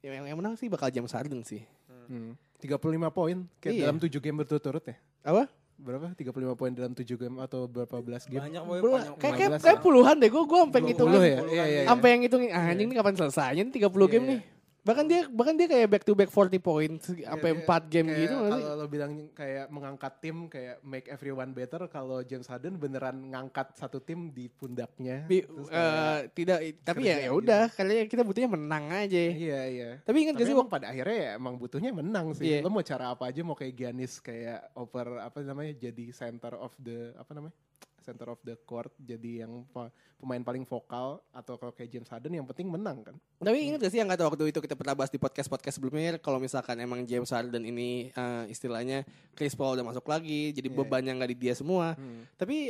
yang, yang menang sih bakal James Harden sih. Hmm. 35 poin kayak Iya. dalam 7 game berturut-turut ya. Apa? Berapa? 35 poin dalam 7 game atau berapa belas game? Banyak Belum- banyak. kayak, kayak, 15 kayak ya. puluhan deh. Gue gue sampai 20 ngitungin. ya? Iya, iya, iya. Sampai yang ngitungin ah, anjing ini kapan selesainya nih 30 Iya, game iya. nih. Bahkan dia bahkan dia kayak back to back 40 points sampai Iya, 4 game kayak gitu? Kalau lo bilang kayak mengangkat tim kayak make everyone better, kalau James Harden beneran ngangkat satu tim di pundaknya. Bi- kayak- tidak tapi ya ya udah kayaknya kita butuhnya menang aja. Iya iya. Tapi ingat Tapi gak sih pada akhirnya ya emang butuhnya menang sih. Iya. Lo mau cara apa aja mau kayak Giannis kayak over apa namanya jadi center of the apa namanya? Center of the court jadi yang pemain paling vokal atau kalau kayak James Harden yang penting menang kan. Tapi ingat gak sih yang kata waktu itu kita pernah bahas di podcast-podcast sebelumnya kalau misalkan emang James Harden ini eh, istilahnya Chris Paul udah masuk lagi jadi Iya. bebannya nggak di dia semua. Hmm. Tapi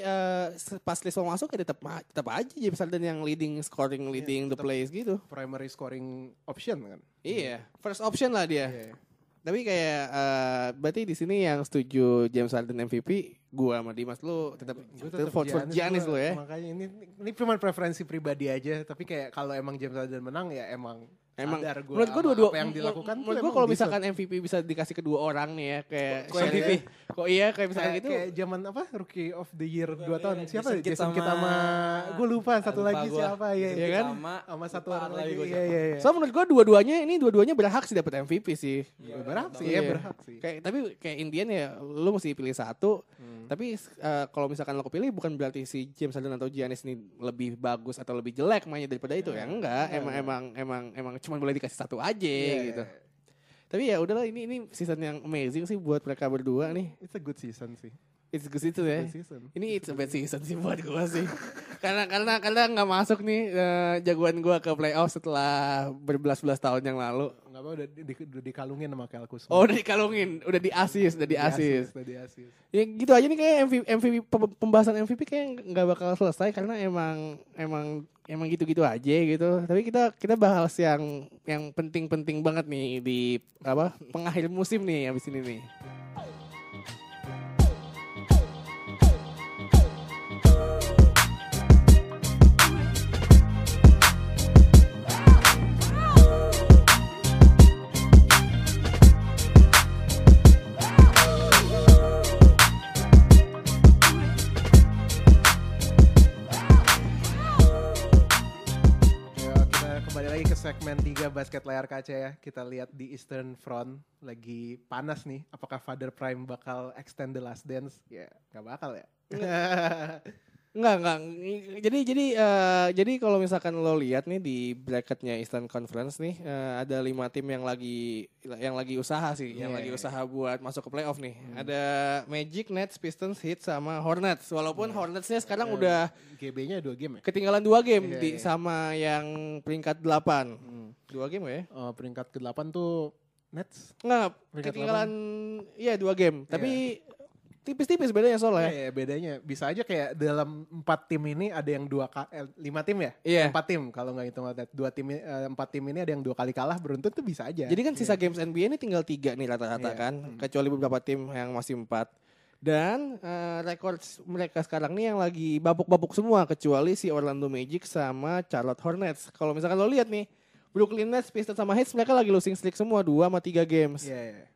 se- pas Chris Paul masuk ya tetap tetap aja James Harden yang leading scoring leading the tetap. plays gitu. Primary scoring option kan. Iya, first option lah dia. Iya. Tapi kayak eh, berarti di sini yang setuju James Harden MVP gua sama Dimas lu tetap tetap vote for Giannis lu ya. Makanya ini ini cuma preferensi pribadi aja. Tapi kayak kalau emang James Harden menang ya emang Emang sadar gua menurut gua sama dua-dua apa yang dilakukan menurut gua emang kalau misalkan MVP bisa dikasih ke dua orang nih ya kayak Kok MVP? Kok iya kayak misalkan kayak, gitu. kayak zaman apa rookie of the year 2 tahun siapa Jason Jason, Kidd Kidd sama- gue lupa satu Lupa lagi gua. siapa ya Iya ya kan? Sama, sama satu orang lagi iya iya iya So menurut gua dua-duanya ini dua-duanya berhak sih dapat MVP sih. Ya, berhak sih Iya. ya berhak sih Kayak tapi kayak Indian ya lu mesti pilih satu. Hmm. Tapi eh, kalau misalkan lo kepilih bukan berarti si James Harden atau Giannis ini lebih bagus atau lebih jelek mainnya daripada itu ya enggak. Emang enggak. emang emang emang cuma boleh dikasih satu aja Iya, gitu. iya. Tapi ya udahlah ini ini season yang amazing sih buat mereka berdua nih. it's a good season sih It's good itu ya. good season Ini it's a bad season sih buat gua sih. karena karena karena nggak masuk nih eh, jagoan gua ke playoff setelah berbelas-belas tahun yang lalu. nggak apa udah, di, di- udah dikalungin sama Kuzma Oh udah dikalungin, udah di assist, udah di assist. udah di assist Ya gitu aja nih kayak MVP, MVP pem- pembahasan MVP kayak nggak bakal selesai karena emang emang emang gitu-gitu aja gitu. Tapi kita kita bahas yang yang penting-penting banget nih di apa pengakhir musim nih abis ini nih. Kembali lagi ke segmen 3 basket layar kaca ya. Kita lihat di Eastern Front lagi panas nih. Apakah Father Prime bakal extend the last dance? Ya, nggak bakal ya. Enggak, enggak. Jadi jadi eh, jadi kalau misalkan lo lihat nih di bracketnya Eastern Conference nih eh, ada lima tim yang lagi yang lagi usaha sih, yang Yeah. lagi usaha buat masuk ke playoff nih. Ada Magic, Nets, Pistons, Heat sama Hornets. Walaupun Hornetsnya sekarang udah GB-nya dua game ya? ketinggalan dua game Iya, di iya. sama yang peringkat 8 Hmm. Dua game ya? Oh, peringkat ke-8 tuh Nets. Enggak, ketinggalan iya dua game. Tapi tipis-tipis bedanya soalnya. Ya, ya, bedanya bisa aja kayak dalam empat tim ini ada yang dua eh, lima tim ya? Iya. Empat tim kalau nggak hitung. Dua tim eh, empat tim ini ada yang dua kali kalah beruntun tuh bisa aja. Jadi kan sisa games NBA ini tinggal tiga nih rata-rata Iya. kan, kecuali beberapa tim yang masih empat. Dan eh, rekor mereka sekarang nih yang lagi babuk-babuk semua, kecuali si Orlando Magic sama Charlotte Hornets. Kalau misalkan lo lihat nih, Brooklyn Nets, Pistons sama Heat mereka lagi losing streak semua dua sama tiga games. Iya, iya.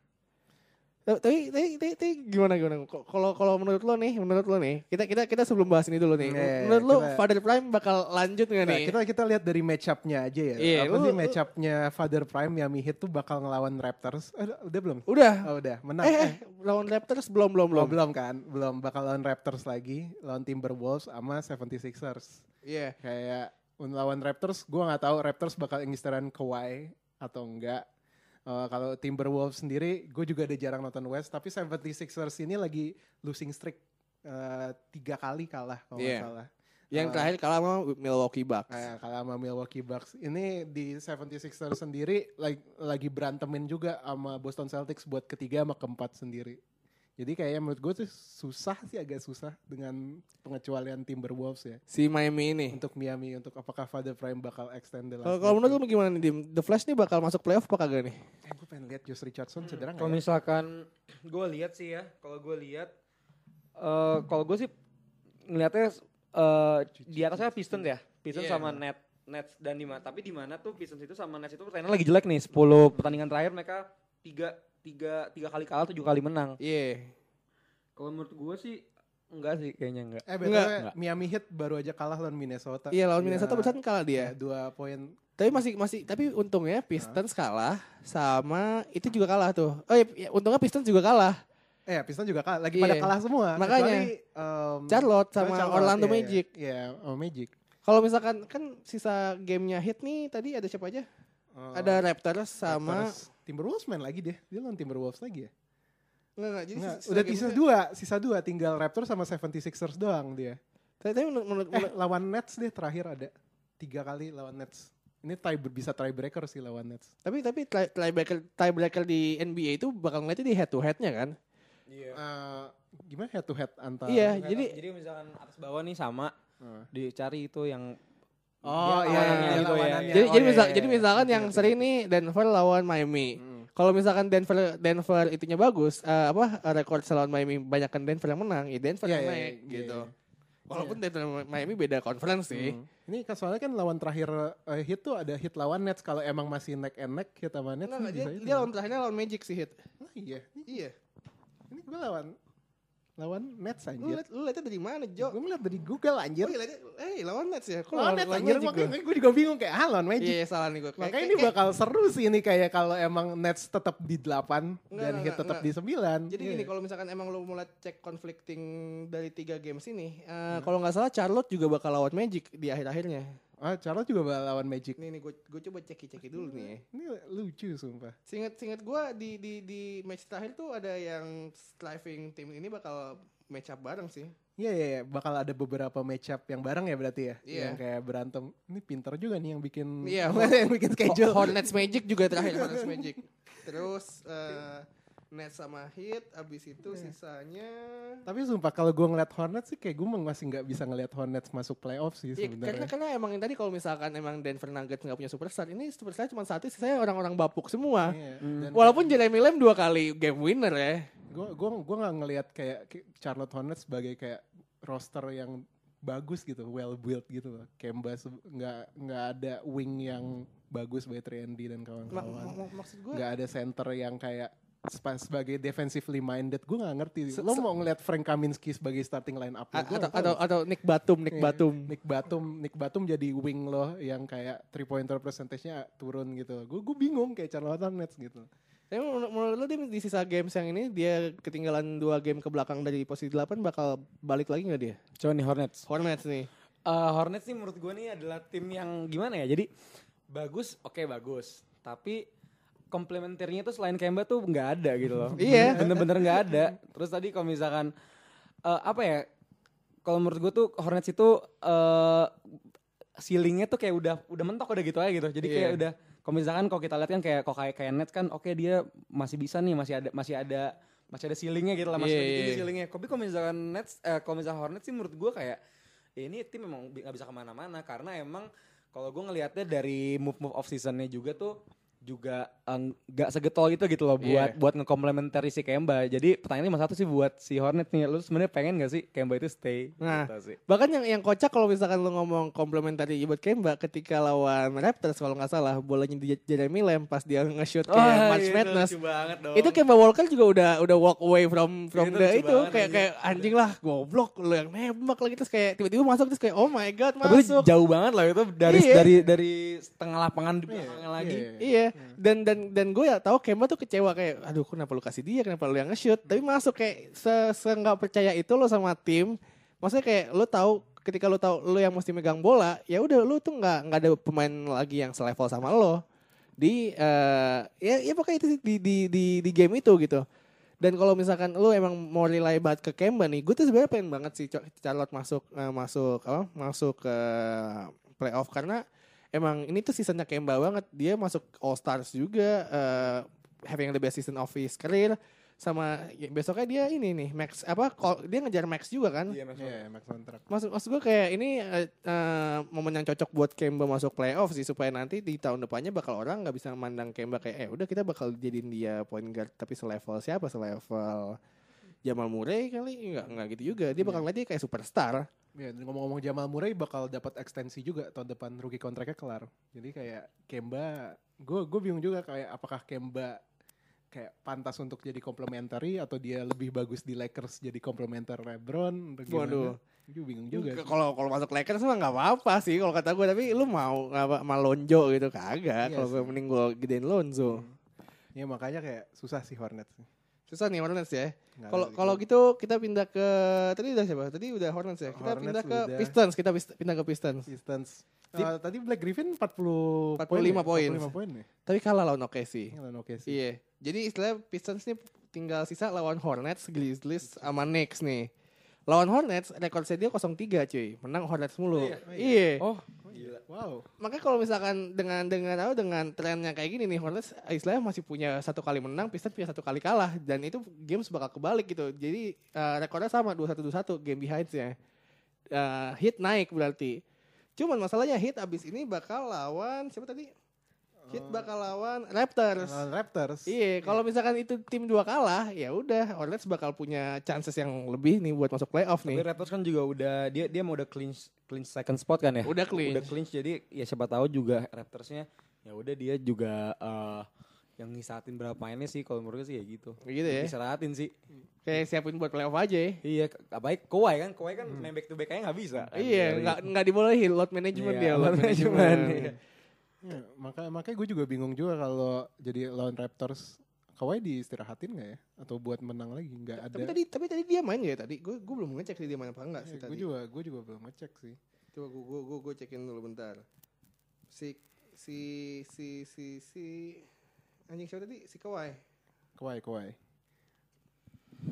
Tapi, tapi, tapi, tapi gimana gimana? Kalau kalau menurut lo nih, menurut lo nih, kita kita kita sebelum bahas ini dulu nih. Iya, menurut lo kita- Father Prime bakal lanjut nggak Nah, nih? kita kita lihat dari match-up-nya aja ya. Iya, Apa lu- sih lu- match-up-nya Father Prime Miami Heat tuh bakal ngelawan Raptors? Eh, udah belum? Udah. Oh, udah, menang. Eh, eh, lawan Raptors belum belum Belum, belum. belum kan? Belum bakal lawan Raptors lagi, lawan Timberwolves sama 76ers. Iya. Kayak lawan Raptors, gua nggak tahu Raptors bakal ngisteran Kawhi atau enggak. Eh, kalau Timberwolves sendiri, gue juga ada jarang nonton West, tapi 76ers ini lagi losing streak eh, tiga kali kalah kalau nggak Iya. salah. Yang Eh, terakhir kalah sama Milwaukee Bucks. Kayak kalah sama Milwaukee Bucks. Ini di 76ers sendiri lagi, lagi berantemin juga sama Boston Celtics buat ketiga sama keempat sendiri. Jadi kayaknya menurut gue tuh susah sih agak susah dengan pengecualian Timberwolves ya. Si Miami ini. Untuk Miami, untuk apakah Father Prime bakal extend the last Kalau menurut lu gimana nih Dim? The Flash nih bakal masuk playoff apa kagak nih? Eh, gue pengen lihat Josh Richardson cedera Kalau nggak ya? misalkan gue lihat sih ya, kalau gue lihat, eh kalau gue sih ngelihatnya eh di atasnya Pistons ya, Pistons Iya. sama Net, Nets dan di mana. Tapi di mana tuh Pistons itu sama Nets itu pertandingan lagi jelek nih. 10 pertandingan terakhir mereka tiga tiga tiga kali kalah tujuh kali menang. Iya. Kalau menurut gue sih Enggak sih, kayaknya enggak. Eh Enggak. btw Miami Heat baru aja kalah lawan Minnesota. Iya lawan Minnesota barusan kalah dia. iya, dua poin. Tapi masih masih tapi untungnya Pistons kalah sama itu juga kalah tuh. Oh iya, iya, untungnya Pistons juga kalah. Eh Pistons juga kalah. Lagi Iya. pada kalah semua. Makanya. Kecuali, em, Charlotte sama Charlotte, Orlando iya, iya. Magic. Iya, oh Magic. Kalau misalkan kan sisa gamenya hit nih tadi ada siapa aja? Eh, ada Raptors sama Raptors. Timberwolves main lagi deh. Dia lawan Timberwolves lagi ya? Enggak, enggak, jadi Nggak, sisa udah sisa dua, sisa dua. Tinggal Raptors sama 76ers doang dia. Tapi, tapi menurut, menurut, Eh, menurut- lawan Nets deh terakhir ada. Tiga kali lawan Nets. Ini tie, bisa tiebreaker sih lawan Nets. tapi tapi tie- tiebreaker tiebreaker di NBA itu bakal ngeliatnya di head to headnya kan? Iya. Eh, gimana head to head antar? Iya, Jadi, jadi jadi misalkan atas bawah nih sama Eh. dicari itu yang Oh iya, iya, gitu ya. lawanannya. jadi Oh, jadi iya, misal iya, jadi iya. misalkan yang sering nih Denver lawan Miami. Mm. Kalau misalkan Denver Denver itunya bagus, eh, apa rekor lawan Miami banyak kan Denver yang menang, ya Denver Iya, yang iya, naik iya, gitu. iya. Walaupun Denver sama Miami beda conference sih. Hmm. Ini kan soalnya kan lawan terakhir eh, hit tuh ada hit lawan Nets kalau emang masih neck and neck hit sama Nets enggak, dia, dia lawan terakhirnya lawan Magic sih hit. Oh, iya. Iya. ini gue lawan lawan Nets Lu anjir. liat, lu liatnya dari mana, Jo? Gue ngeliat dari Google anjir. Oh iya, liatnya, eh lawan Nets ya? Kok lawan Nets anjir Magic makanya gue juga bingung kayak ah lawan Magic. Iya, salah nih gue. Makanya ini bakal seru sih ini kayak kalau emang Nets tetap di 8 Enggak, dan enggak, hit tetap di 9. Jadi Iya. gini, kalau misalkan emang lu mulai cek conflicting dari tiga games ini, eh, Hmm. kalau nggak salah Charlotte juga bakal lawan Magic di akhir-akhirnya. Ah, Charlotte juga bakal lawan Magic. Nih nih gue gue coba ceki-ceki dulu nih. ya. Ini lucu sumpah. Singkat singkat gue di di di match terakhir tuh ada yang striving tim ini bakal match up bareng sih. Iya, iya, iya. bakal ada beberapa match up yang bareng ya berarti ya. Iya. Yang kayak berantem. Ini pinter juga nih yang bikin Iya, yang bikin schedule. Ho- Hornets Magic juga terakhir Hornets Magic. Terus eh Nets sama Heat, abis itu Iya. sisanya Tapi sumpah kalau gue ngeliat Hornets sih kayak gue masih nggak bisa ngeliat Hornets masuk playoff sih Iya, karena sebenarnya. karena emang yang tadi kalau misalkan emang Denver Nuggets nggak punya superstar, ini superstar cuma satu, sisanya orang-orang bapuk semua. Iya. Hmm. Dan Walaupun Jeremy Lamb dua kali game winner ya. gue gue gue nggak ngelihat kayak Charlotte Hornets sebagai kayak roster yang bagus gitu, well built gitu loh. Kemba nggak nggak ada wing yang bagus by 3D dan kawan-kawan. mak- maksud gue Nggak ada center yang kayak sebagai defensively minded. Gue nggak ngerti. Se- Lo mau ngeliat Frank Kaminsky sebagai starting line up? Atau, atau atau Nick Batum, Nick Iya, Batum. Nick Batum, Nick Batum jadi wing loh yang kayak three pointer percentage-nya turun gitu. Gue gue bingung kayak Charlotte Hornets gitu. Tapi menurut, menurut lo di, di sisa games yang ini dia ketinggalan dua game ke belakang dari posisi 8 bakal balik lagi nggak dia? coba nih Hornets. Hornets nih. Eh, Hornets nih menurut gue nih adalah tim yang gimana ya? Jadi bagus, oke bagus. Tapi komplementernya tuh selain Kemba tuh nggak ada gitu loh. Iya. Bener-bener nggak ada. Terus tadi kalau misalkan eh, apa ya? Kalau menurut gue tuh Hornets itu eh ceilingnya tuh kayak udah udah mentok udah gitu aja gitu. Jadi kayak Iya. udah kalau misalkan kalau kita lihat kan kayak kok kayak kayak Nets kan oke dia masih bisa nih masih ada masih ada masih ada ceilingnya gitu lah masih ada iya, tinggi iya. ceilingnya. Tapi kalau misalkan Nets eh, kalau misalkan Hornets sih menurut gue kayak ya ini tim memang nggak bisa ke mana-mana karena emang kalau gue ngelihatnya dari move move off seasonnya juga tuh juga eh, nggak segetol itu gitu loh buat Iya. buat ngekomplementari si Kemba. Jadi pertanyaan cuma satu sih buat si Hornet nih, lu sebenarnya pengen gak sih Kemba itu stay? Nah, Gitu sih. Bahkan yang yang kocak kalau misalkan lu ngomong komplementari buat Kemba ketika lawan Raptors kalau nggak salah bolanya di Jeremy Lamb pas dia nge-shoot kayak Wah, March itu Madness. dong. Itu Kemba Walker juga udah udah walk away from from Itu the itu kayak kayak anjing lah goblok lu yang nembak lagi terus kayak tiba-tiba masuk terus kayak oh my god Tapi itu masuk. jauh banget lah itu dari Iya. dari dari setengah lapangan di belakangnya lagi. Iya. Iya, dan dan dan gue ya tahu Kemba tuh kecewa kayak, aduh kenapa lu kasih dia, kenapa lu yang nge-shoot. Tapi masuk kayak se se nggak percaya itu lo sama tim. Maksudnya kayak lu tahu ketika lu tahu lu yang mesti megang bola, ya udah lu tuh nggak nggak ada pemain lagi yang selevel sama lo di eh ya ya pokoknya itu di di di di game itu gitu. Dan kalau misalkan lu emang mau rely banget ke Kemba nih, gue tuh sebenarnya pengen banget sih Charlotte masuk eh, masuk apa masuk ke playoff karena emang ini tuh seasonnya Kemba banget. Dia masuk All Stars juga, eh, having the best season of his career. Sama ya, besoknya dia ini nih Max apa call- dia ngejar Max juga kan? Iya, Mas. Iya, max contract. Maksud maksud gue kayak ini eh, eh, momen yang cocok buat Kemba masuk playoff sih supaya nanti di tahun depannya bakal orang nggak bisa memandang Kemba kayak eh udah kita bakal jadiin dia point guard tapi selevel siapa selevel Jamal Murray kali nggak nggak gitu juga dia bakal ngeliat dia kayak superstar Ya, dan ngomong-ngomong Jamal Murray bakal dapat ekstensi juga tahun depan rookie kontraknya kelar. Jadi kayak Kemba, gue gue bingung juga kayak apakah Kemba kayak pantas untuk jadi complementary atau dia lebih bagus di Lakers jadi complementer LeBron? Waduh. Gue bingung juga. Kalau kalau masuk Lakers mah nggak apa-apa sih kalau kata gue tapi lu mau apa malonjo gitu kagak. Iya kalau gue mending gue gedein Lonzo. Ya makanya kayak susah sih Hornets. Susah nih Hornets ya. Kalau kalau gitu. kita pindah ke tadi udah siapa? Tadi udah Hornets ya. Kita Hornets pindah ke udah. Pistons. Kita pindah ke Pistons. Pistons. Eh, tadi Black Griffin 40 45 poin. 45 poin ya. Tapi kalah lawan OKC. Lawan oke sih. Iya. Jadi istilahnya Pistons nih tinggal sisa lawan Hornets, Grizzlies, sama Knicks nih. Lawan Hornets, rekor dia 0-3 cuy. Menang Hornets mulu. iya? Iya. Oh, Wow. Makanya kalau misalkan dengan dengan apa dengan trennya kayak gini nih Hornets istilahnya masih punya satu kali menang, Pistons punya satu kali kalah dan itu games bakal kebalik gitu. Jadi eh, rekornya sama 21-21 game behindsnya. Eh, hit naik berarti. Cuman masalahnya hit abis ini bakal lawan siapa tadi? Hit bakal lawan Raptors. Lawan Raptors. Iya, kalau misalkan itu tim dua kalah, ya udah Hornets bakal punya chances yang lebih nih buat masuk playoff tapi nih. Raptors kan juga udah dia dia mau udah clinch clinch second spot kan ya? Udah clinch. Udah clinch jadi ya siapa tahu juga Raptorsnya ya udah dia juga eh, yang ngisatin berapa mainnya sih kalau menurut gue sih ya gitu. Gitu ya. Istirahatin sih. Kayak siapin buat playoff aja ya. Iya, baik Kawhi kan, Kawhi kan main back to back kayaknya nggak bisa. kan. Iya, nggak nggak dibolehin load management Iya, dia, load load management, management. Iya. Ya, maka makanya gue juga bingung juga kalau jadi lawan Raptors Kawhi diistirahatin nggak ya? Atau buat menang lagi? Nggak ada. Tapi tadi tapi tadi dia main gak ya tadi? Gue gue belum ngecek sih dia main apa enggak sih gue tadi. juga gue juga belum ngecek sih. Coba gue gue gue, gue cekin dulu bentar. Si si si si si anjing siapa tadi? Si Kawhi. Kawhi Kawhi.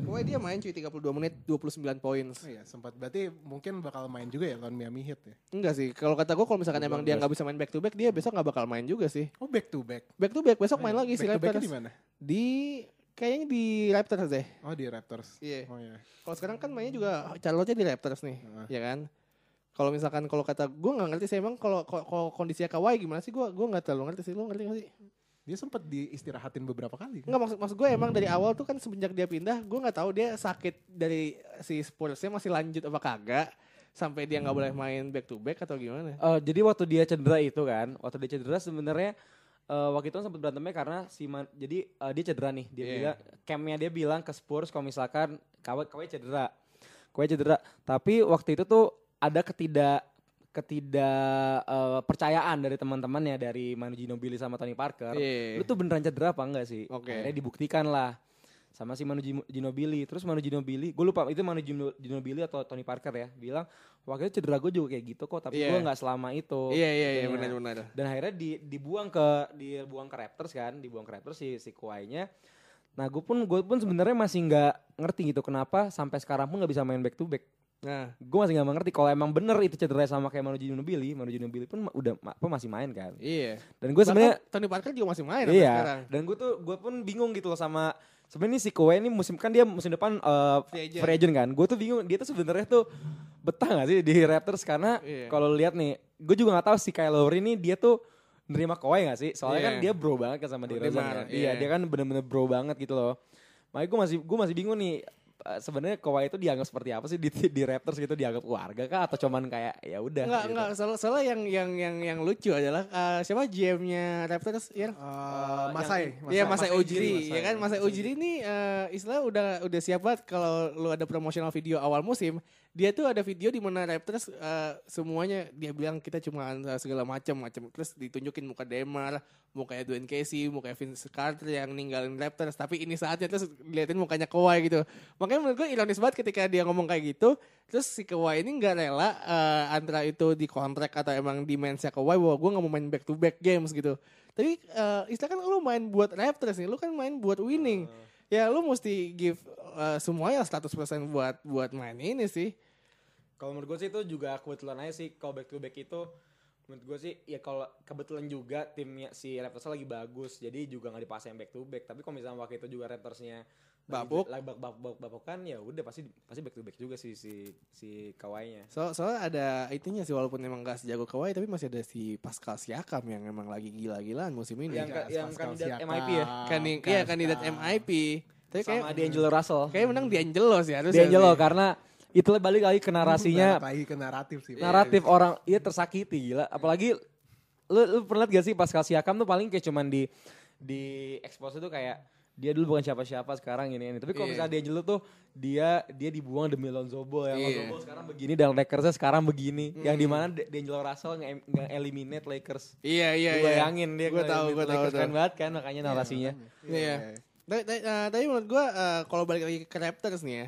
Kawhi dia main cuy 32 menit 29 poin. Oh iya sempat. Berarti mungkin bakal main juga ya lawan Miami Heat ya? Enggak sih, kalau kata gue kalau misalkan emang dia nggak bisa main back to back, dia besok nggak bakal main juga sih. Oh back to back. Back to back besok main lagi si back to backnya Raptors. di mana? Di kayaknya di Raptors deh. Oh di Raptors. Iya. Oh iya. Kalau sekarang kan mainnya juga Charlotte di Raptors nih, Heeh. ya kan? Kalau misalkan kalau kata gue nggak ngerti sih emang kalau kondisinya Kawhi gimana sih gue gue nggak terlalu ngerti sih lu ngerti gak sih? Dia sempat diistirahatin beberapa kali. Kan? Enggak maksud maksud gue emang dari awal tuh kan semenjak dia pindah gue nggak tahu dia sakit dari si Spursnya masih lanjut apa kagak sampai dia nggak boleh main back to back atau gimana? Eh, jadi waktu dia cedera itu kan, waktu dia cedera sebenarnya eh, waktu itu sempat berantemnya karena si Man- jadi eh, dia cedera nih, dia Iya. bilang campnya dia bilang ke Spurs kalau misalkan Kawhi Kawhi cedera, Kawhi cedera, tapi waktu itu tuh ada ketidak ketidak eh, percayaan dari teman-temannya dari Manu Ginobili sama Tony Parker. Iya. Lu tuh beneran cedera apa enggak sih? Oke. Akhirnya dibuktikan lah sama si Manu Gino- Ginobili. Terus Manu Ginobili, gue lupa itu Manu Gino- Ginobili atau Tony Parker ya, bilang waktu itu cedera gue juga kayak gitu kok, tapi Iya. gue nggak selama itu. Iya iya iya Katanya. benar-benar. Dan akhirnya di, dibuang ke dibuang ke Raptors kan, dibuang ke Raptors si si Kawhi-nya. Nah gue pun gue pun sebenarnya masih nggak ngerti gitu kenapa sampai sekarang pun nggak bisa main back to back. Nah, Gue masih nggak mengerti kalau emang bener itu cedera sama kayak Manu Ginobili, Manu Ginobili pun udah apa masih main kan. iya. Dan gue sebenarnya Tony Parker juga masih main iya. sekarang. Dan gue tuh gue pun bingung gitu loh sama sebenarnya si Kawhi ini musim kan dia musim depan eh, Free agent. free agent kan. Gue tuh bingung dia tuh sebenarnya tuh betah gak sih di Raptors karena Iya. kalau lihat nih, gue juga nggak tahu si Kyle Lowry ini dia tuh nerima Kawhi gak sih? Soalnya Iya. kan dia bro banget kan sama DeRozan kan. Iya, iya. dia kan bener-bener bro banget gitu loh. Makanya gue masih gue masih bingung nih sebenarnya Kawhi itu dianggap seperti apa sih di, di Raptors gitu dianggap keluarga kah atau cuman kayak ya udah Enggak, gitu. enggak. Soalnya, soalnya yang yang yang yang lucu adalah eh, siapa GM-nya Raptors yang Eh, Masai. Iya Masai Masai Ujiri, Masai. ya kan Masai Ujiri ini eh, istilah udah udah siap banget kalau lu ada promotional video awal musim, dia tuh ada video di mana Raptors eh, semuanya dia bilang kita cuma eh, segala macam macam terus ditunjukin muka Demar, mukanya Dwayne Casey, mukanya Vince Carter yang ninggalin Raptors, tapi ini saatnya terus diliatin mukanya Kawhi gitu. Makanya menurut gue ironis banget ketika dia ngomong kayak gitu, terus si Kawhi ini nggak rela eh, antara itu di kontrak atau emang dimensinya Kawhi bahwa gue nggak mau main back to back games gitu. Tapi eh istilah kan lu main buat Raptors nih, lu kan main buat winning. Ya lu mesti give eh, semuanya 100% buat buat main ini sih. Kalau menurut gue sih itu juga kebetulan aja sih kalau back to back itu menurut gue sih ya kalau kebetulan juga timnya si Raptors lagi bagus jadi juga nggak dipasang back to back tapi kalau misalnya waktu itu juga Raptorsnya Babuk. lagi bab bab bab babuk kan ya udah pasti pasti back to back juga si si si Kawhi-nya So soalnya ada itunya sih walaupun emang gak sejago Kawhi tapi masih ada si Pascal Siakam yang emang lagi gila-gilaan musim ini. Yang ka- yang Pascal kandidat Siakam. MIP ya? kan iya kandidat MIP. Tapi kayak sama D'Angelo Russell kayak menang D'Angelo sih harusnya. D'Angelo sih. karena itu balik lagi ke narasinya Balik lagi ke naratif sih. naratif orang iya tersakiti gila apalagi lu, lu pernah gak sih Pascal Siakam tuh paling kayak cuman di di expose itu kayak dia dulu bukan siapa-siapa sekarang ini ini. Tapi kalau Iya. misalnya D'Angelo tuh dia dia dibuang demi Lonzo Ball ya. Lonzo Iya. Ball sekarang begini dan Lakersnya sekarang begini. Yang di mana D'Angelo Russell nge- nge-eliminate Lakers. Iya iya Lu iya. bayangin dia Gue tahu gue tahu keren banget kan makanya narasinya. Iya. Tapi, tapi, eh, tapi menurut gue eh, kalau balik lagi ke Raptors nih ya.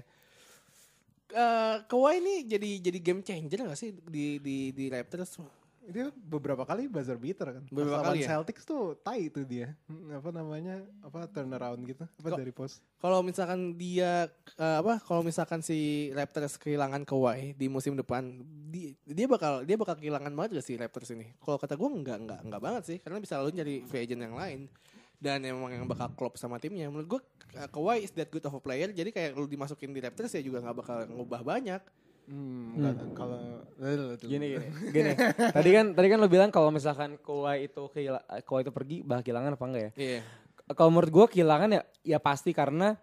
eh Kawhi ini jadi jadi game changer gak sih di di di Raptors? Dia beberapa kali buzzer beater kan. Beberapa kali ya? Celtics tuh tai itu dia. Hmm, Apa namanya? Apa turnaround gitu. Apa Kok- dari post. Kalau misalkan dia eh, apa? Kalau misalkan si Raptors kehilangan Kawhi di musim depan, di- dia bakal dia bakal kehilangan banget gak sih Raptors ini? Kalau kata gue enggak enggak enggak banget sih, karena bisa lalu nyari free agent yang lain dan emang yang bakal klop sama timnya. Menurut gue uh, Kawhi is that good of a player, jadi kayak lu dimasukin di Raptors ya juga nggak bakal ngubah banyak. Hmm, nggak- kalau. Gini gini. Gini. tadi kan tadi kan lo bilang kalau misalkan Kawhi itu Kawhi itu pergi bakal kehilangan apa enggak ya? Iya. Kalau menurut gue kehilangan ya ya pasti karena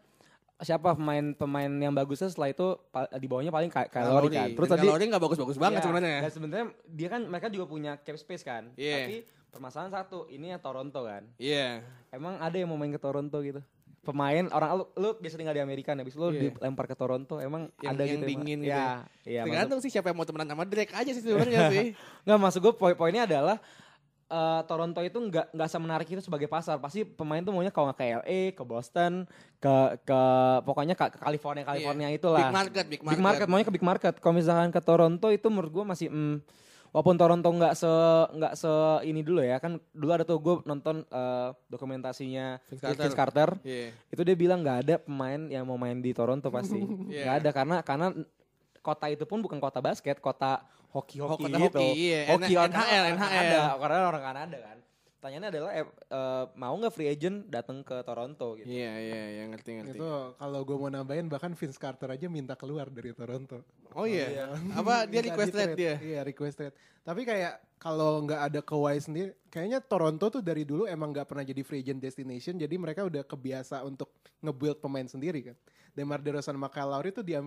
siapa pemain pemain yang bagusnya setelah itu di bawahnya paling Ky- Kyle Lowry kan. Terus tadi Lowry nggak bagus-bagus banget Iya, sebenarnya. Dan sebenarnya dia kan mereka juga punya cap space kan. Iya. Tapi permasalahan satu, ini yang Toronto kan. Iya. Emang ada yang mau main ke Toronto gitu? Pemain orang lu, lu biasa tinggal di Amerika nih, habis lu Iya. dilempar ke Toronto, emang Yang- ada yang gitu. dingin emang. gitu Ya, iya. Tergantung sih siapa yang mau temenan sama Drake aja sih sebenarnya sih. Nggak maksud gue poin poinnya adalah eh, Toronto itu nggak nggak semenarik itu sebagai pasar. Pasti pemain tuh maunya kalau nggak ke LA, ke Boston, ke ke pokoknya ke, ke California California itulah. Iya. Big market, big market. Big market, maunya ke big market. Kalau misalkan ke Toronto itu menurut gue masih mm, walaupun Toronto nggak se nggak se ini dulu ya kan dulu ada tuh gue nonton eh, dokumentasinya Vince Vince Carter. Carter. Iya. itu dia bilang nggak ada pemain yang mau main di Toronto pasti Iya. nggak ada karena karena kota itu pun bukan kota basket kota hoki hoki Kota gitu hoki, iya. hoki N- NHL, NHL. ada karena orang Kanada kan pertanyaannya adalah eh, eh, mau nggak free agent datang ke Toronto gitu Iya, iya, iya, ngerti, ngerti. Itu kalau gue mau nambahin bahkan Vince Carter aja minta keluar dari Toronto. Oh iya. Apa dia request trade dia? Iya request trade. Tapi kayak kalau nggak ada Kawhi sendiri, kayaknya Toronto tuh dari dulu emang nggak pernah jadi free agent destination. Jadi mereka udah kebiasa untuk nge-build pemain sendiri kan. Demar Derozan sama Kyle Lowry tuh dia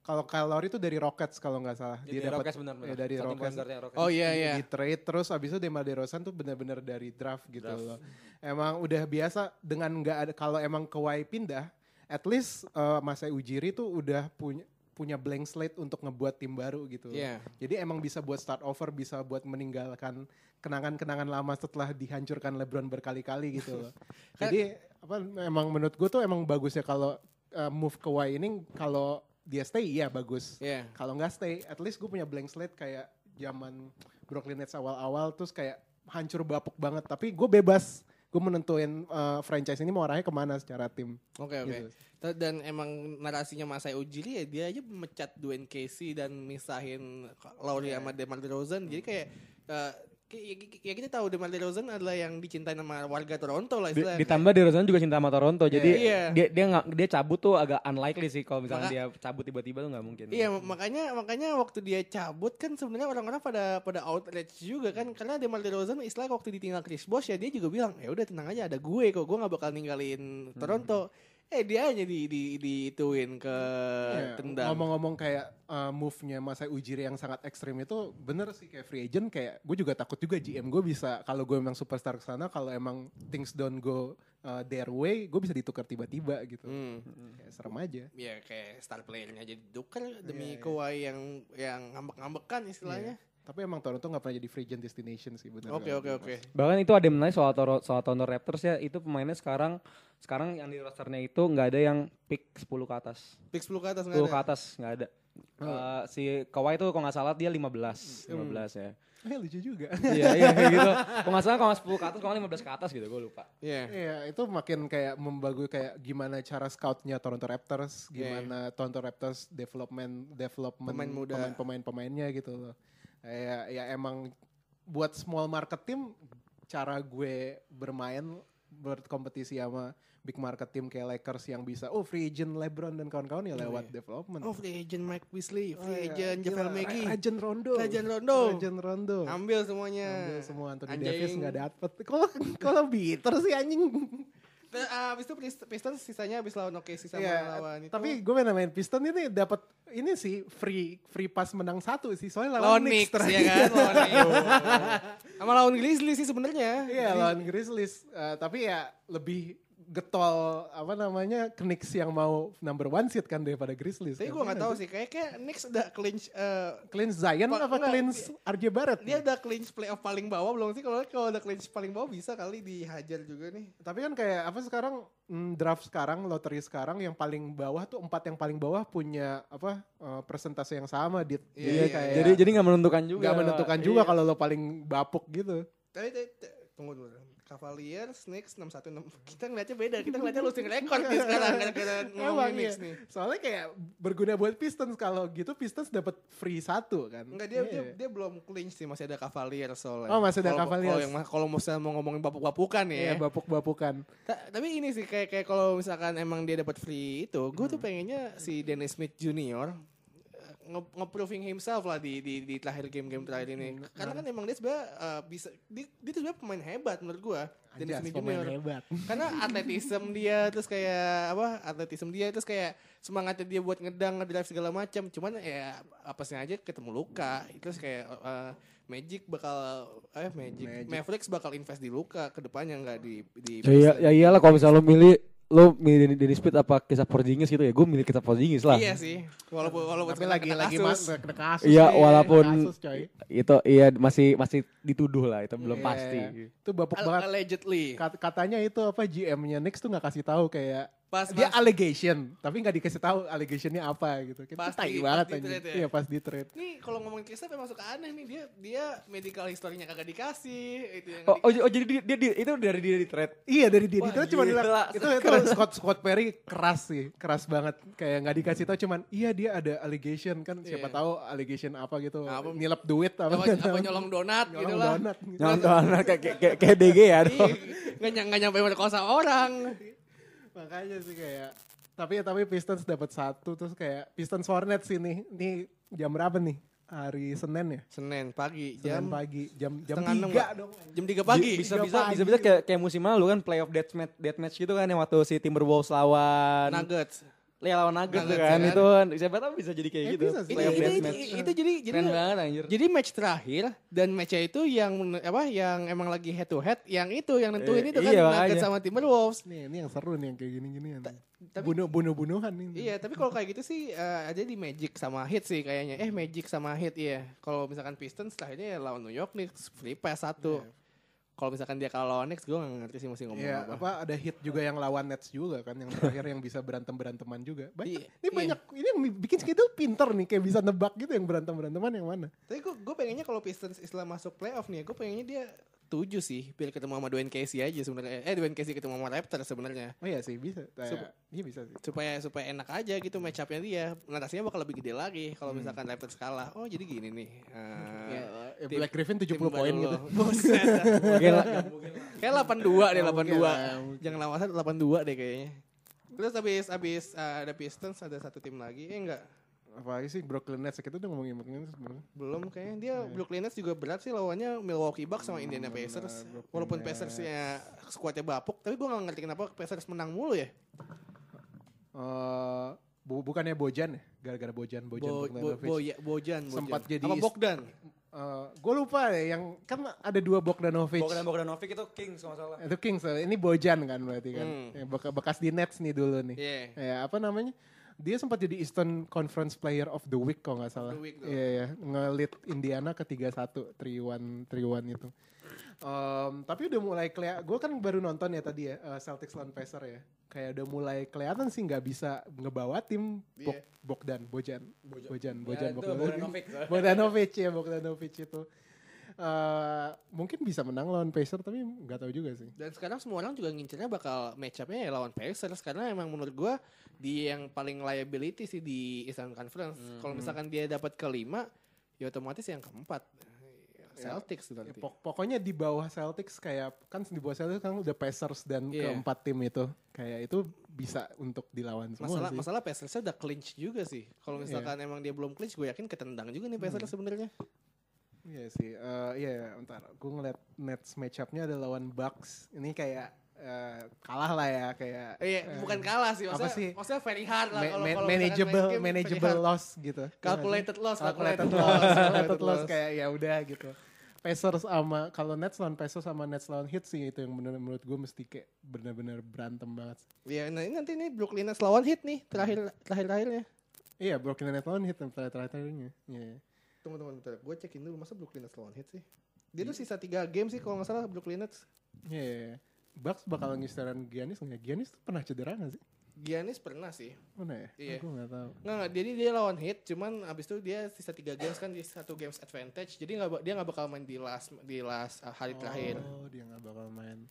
kalau Kyle Lowry tuh dari Rockets kalau nggak salah. Jadi dapat- Rockets benar-benar ya, dari Rockets. Rockets. Oh iya, iya. di trade terus abis itu Demar Derozan tuh benar-benar dari draft gitu loh. Emang udah biasa dengan nggak ada kalau emang Kawhi pindah, at least uh, Masai Ujiri tuh udah punya punya blank slate untuk ngebuat tim baru gitu. Iya. Jadi emang bisa buat start over, bisa buat meninggalkan kenangan-kenangan lama setelah dihancurkan LeBron berkali-kali gitu loh. Kan- Jadi apa emang menurut gue tuh emang bagusnya kalau uh, move Kawhi ini kalau dia stay iya bagus. Iya. Kalau nggak stay, at least gue punya blank slate kayak zaman Brooklyn Nets awal-awal terus kayak hancur bapuk banget. Tapi gue bebas, gue menentuin uh, franchise ini mau arahnya ke mana secara tim. Oke, oke. Gitu. Ta- Dan emang narasinya Masai Ujiri ya dia aja mecat Dwayne Casey dan misahin Lowry sama DeMar DeRozan. Jadi kayak kayak- ya, ya kita tahu DeMar DeRozan adalah yang dicintai sama warga Toronto lah Di- istilahnya. ditambah DeRozan juga cinta sama Toronto jadi Iya. dia dia nggak dia cabut tuh agak unlikely sih kalau misalnya Maka- dia cabut tiba-tiba tuh nggak mungkin Iya makanya makanya waktu dia cabut kan sebenarnya orang-orang pada pada outrage juga kan karena DeMar DeRozan istilah waktu ditinggal Chris Bosh ya dia juga bilang ya udah tenang aja ada gue kok gue nggak bakal ninggalin Toronto. Eh dia aja di di diituin ke Iya, tendang. Ngomong-ngomong kayak uh, move-nya Masai Ujiri yang sangat ekstrim itu bener sih kayak free agent kayak gue juga takut juga GM gue bisa kalau gue emang superstar ke sana kalau emang things don't go uh, their way gue bisa ditukar tiba-tiba gitu. Hmm. Kayak serem aja. Ya kayak star playernya jadi tukar demi Iya, iya. Kawhi yang yang ngambek-ngambekan istilahnya. Tapi emang Toronto nggak pernah jadi free agent destination sih bener. Oke oke oke. Bahkan itu ada yang menarik soal Toro, soal Toronto Raptors ya, itu pemainnya sekarang sekarang yang di rosternya itu nggak ada yang pick 10 ke atas. Pick 10 ke atas 10 nggak ke ada. atas nggak ada. Eh, si Kawhi itu kalau nggak salah dia 15, 15 ya. Eh lucu juga. iya iya kayak gitu. Kalau nggak salah kalau nggak 10 ke atas, kalau nggak 15 ke atas gitu, gue lupa. Iya. Iya, itu makin kayak membagus kayak gimana cara scoutnya Toronto Raptors, Iya, gimana Toronto Raptors development development Pemain muda. pemain pemainnya gitu loh. Kayak ya emang buat small market team cara gue bermain berkompetisi sama big market team kayak Lakers yang bisa oh free agent LeBron dan kawan-kawan ya lewat development. Oh free agent Mike Weasley, Oh, free iya. agent Javel McGee. Agent Rondo. Agent Rondo. Agent Rondo. Ambil semuanya. Ambil semua Anthony Anjing. Davis nggak dapet. Kalau kalau bitter sih anjing. Terus, ah, Abis itu Pist- Pistons sisanya abis lawan OKC sama Iya, lawan itu. tapi gue main main Piston ini dapat ini sih free free pass menang satu sih soalnya lawan lawan, Knicks terakhir. ya kan, lawan Knicks. sama lawan Grizzlies sih sebenarnya. Iya lawan Grizzlies, Eh, tapi ya lebih getol apa namanya Knicks yang mau number one seed kan daripada Grizzlies. Tapi kan. gue nggak Iya tahu sih, kayak kayak Knicks udah clinch eh, Clean Zion apa enggak, clean RJ Barrett? dia udah clinch playoff paling bawah belum sih? Kalau kalau udah clinch paling bawah bisa kali dihajar juga nih. Tapi kan kayak apa sekarang mm, draft sekarang, lottery sekarang yang paling bawah tuh empat yang paling bawah punya apa eh, persentase yang sama dit. Iya, Jadi iya, kayak Jadi jadi nggak menentukan juga. nggak menentukan juga Iya. kalau lo paling bapuk gitu. Tapi, tapi- tapi- tunggu dulu. Cavaliers, Knicks 616. Kita ngeliatnya beda. Kita ngeliatnya losing record nih sekarang gara-gara ngomongin iya. Knicks nih. Soalnya kayak berguna buat Pistons kalau gitu Pistons dapat free satu kan. Enggak dia, dia Iya. dia belum clinch sih masih ada Cavaliers soalnya. Oh, masih ada Kalau- Cavaliers. Kalau yang kalau misalnya mau ngomongin bapuk-bapukan Iya, ya. bapuk-bapukan. Ta- tapi ini sih kayak kayak kalau misalkan emang dia dapat free itu, gue Hmm. tuh pengennya si Dennis Smith Junior eh, nge- nge-proving himself lah di di di terakhir game-game terakhir ini. Hmm. Karena kan emang dia sebenarnya eh, bisa dia, dia tuh sebenarnya pemain hebat menurut gua. Dennis Smith pemain Junior. hebat. Karena atletism dia terus kayak apa? Atletism dia terus kayak semangatnya dia buat ngedang, ngedrive segala macam. Cuman ya apesnya aja ketemu luka. Terus kayak eh, Magic bakal eh Magic, Magic. Mavericks bakal invest di luka ke depannya nggak di di Ya, iya, ya iyalah kalau misalnya lo milih lo milih Dennis Smith apa kisah Porzingis gitu ya gue milih kisah Porzingis lah Iya sih. Walaupun walaupun Tapi lagi kena lagi kasus. mas kena kasus. Iya, walaupun kasus, coy. itu iya masih masih dituduh lah itu belum Iya. pasti Itu bapuk banget. allegedly. Kat- Katanya itu apa GM-nya Knicks tuh nggak kasih tahu kayak Pas dia pas- allegation, tapi nggak dikasih tahu allegationnya apa gitu. Kita Pas tai di- banget di trade ya? Iya pas di trade. Nih kalau ngomongin Kristaps emang suka aneh nih dia dia medical historinya kagak dikasih itu yang oh, di- oh, j- oh, jadi dia, dia, dia- itu dari dia di trade Iya dari dia Wah, itu cuma gila. bilang itu itu Scott Scott Perry keras sih, keras banget. Kayak nggak dikasih tahu cuman iya dia ada allegation kan siapa Iya. tahu allegation apa gitu. Apa- Nilap duit apa, apa, nggak apa nyolong donat Nyolong gitu lah. donat. Nonton kayak kayak kayak DG ya. Nggak nyam- nggak nyampe merkosa orang. Makanya sih kayak tapi tapi Pistons dapat satu terus kayak Pistons Hornets sini. Nih jam berapa nih? Hari Senin ya? Senin pagi Senin jam pagi jam jam setengah enam, tiga dong. jam 3 pagi. bisa Tiga bisa pagi. bisa bisa kayak kayak musim lalu kan playoff deathmatch deathmatch gitu kan yang waktu si Timberwolves lawan Nuggets. Ya lawan Nuggets tuh kan itu kan siapa tahu bisa jadi kayak Eh, gitu. bisa sih. Itu, Playoff itu, itu, itu jadi jadi Keren banget anjir. Jadi match terakhir dan matchnya itu yang apa yang emang lagi head to head yang itu yang nentuin Eh, itu kan iya, Nuggets sama Timberwolves. Nih, ini yang seru nih yang kayak gini-gini. tapi- Bunuh bunuh bunuhan nih. Iya, tapi kalau kayak gitu sih eh, aja di Magic sama Heat sih kayaknya. Eh Magic sama Heat iya. Kalau misalkan Pistons akhirnya ya lawan New York nih free pass satu. Kalau misalkan dia kalau lawan Knicks gue gak ngerti sih mesti ngomong Iya, apa. apa ada hit juga yang lawan Nets juga kan yang terakhir yang bisa berantem beranteman juga. Banyak. Iya, ini iya. banyak ini yang bikin schedule pinter nih kayak bisa nebak gitu yang berantem beranteman yang mana. Tapi gue gue pengennya kalau Pistons istilah masuk playoff nih, gue pengennya dia tujuh sih biar ketemu sama Dwayne Casey aja sebenarnya. Eh Dwayne Casey ketemu sama Raptors sebenarnya. Oh iya sih bisa. Kayak, Sup- iya bisa sih. supaya supaya enak aja gitu match up-nya dia. Narasinya bakal lebih gede lagi kalau misalkan Raptors kalah. Oh, jadi gini nih. Eh, Ya, tim- Black Griffin 70 tim poin gitu. Buset. Mungkin lah. Kayak 82 deh, Nggak mungkin 82. lah, mungkin. Jangan lawan 82 deh kayaknya. Terus habis habis uh, ada Pistons ada satu tim lagi. Eh enggak. Apa sih Brooklyn Nets kita udah ngomongin Brooklyn Nets sebenarnya. Belum kayaknya dia Brooklyn Nets juga berat sih lawannya Milwaukee Bucks sama Indiana benar, Pacers. Brooklyn Walaupun. Pacersnya skuadnya bapuk, tapi gue gak ngerti kenapa Pacers menang mulu ya. Eh, bu- bukannya Bojan ya? Gara-gara Bojan, Bojan Bo, bo, bo, ya, Bojan, Bojan. Sempat jadi Apa Bogdan? gue lupa ya yang kan ada dua Bogdanovic. Bogdan Bogdanovic itu Kings kalau nggak salah. Itu Kings, ini Bojan kan berarti kan. Hmm. Ya, beka- bekas di Nets nih dulu nih. Iya. Ya apa namanya? Dia sempat jadi Eastern Conference Player of the Week kalau nggak salah. The week, tuh. Iya ya, ngelit Indiana ke 3-1, 3-1, 3-1 itu. Em, tapi udah mulai kelihatan, gue kan baru nonton ya tadi ya, eh, Celtics lawan Pacers ya. Kayak udah mulai kelihatan sih nggak bisa ngebawa tim Bog, Iya. Bogdan, Bojan, Bojan, Ya, Bojan, Bogdanovic. Bogdanovic. Bogdanovic ya, Bogdanovic itu. Eh, mungkin bisa menang lawan Pacers tapi nggak tahu juga sih. Dan sekarang semua orang juga ngincernya bakal match up-nya ya lawan Pacers karena emang menurut gua dia yang paling liability sih di Eastern Conference. Kalau misalkan dia dapat kelima, ya otomatis yang keempat. Celtics Ya, nanti. pok- pokoknya di bawah Celtics kayak kan di bawah Celtics kan udah Pacers dan Iya. keempat tim itu kayak itu bisa untuk dilawan semua Masalah sih. masalah Pacers udah clinch juga sih. Kalau misalkan emang dia belum clinch, gue yakin ketendang juga nih Pacers sebenarnya. Iya sih. Eh, iya, ntar gue ngeliat Nets match-up-nya ada lawan Bucks. Ini kayak eh, kalah lah ya kayak Iya, eh, bukan kalah sih. apa Maksudnya, sih? maksudnya very hard lah. ma- kalau ma- kalau misalkan manageable game, manageable loss gitu. Calculated loss, calculated calculated loss, calculated loss kayak ya udah gitu. Pacers sama kalau Nets lawan Pacers sama Nets lawan Heat sih itu yang bener menurut gue mesti kayak bener-bener berantem banget. Iya, nah ini nanti nih Brooklyn Nets lawan Heat nih terakhir terakhir terakhirnya. Iya, Brooklyn Nets lawan Heat yang terakhir-terakhirnya. Iya. Tunggu tunggu bentar, gue cekin dulu masa Brooklyn Nets lawan Heat sih. Dia tuh sisa 3 game sih kalau nggak salah Brooklyn Nets. Iya. iya. Bucks bakal ngisteran Giannis nggak? Giannis tuh pernah cedera nggak sih? Giannis pernah sih. Mana ya? Iya. Gue nggak tahu. Nggak, nggak, jadi dia lawan Heat, cuman abis itu dia sisa 3 games kan di satu games advantage. Jadi nggak dia nggak bakal main di last di last uh, hari terakhir. Oh, dia nggak bakal main.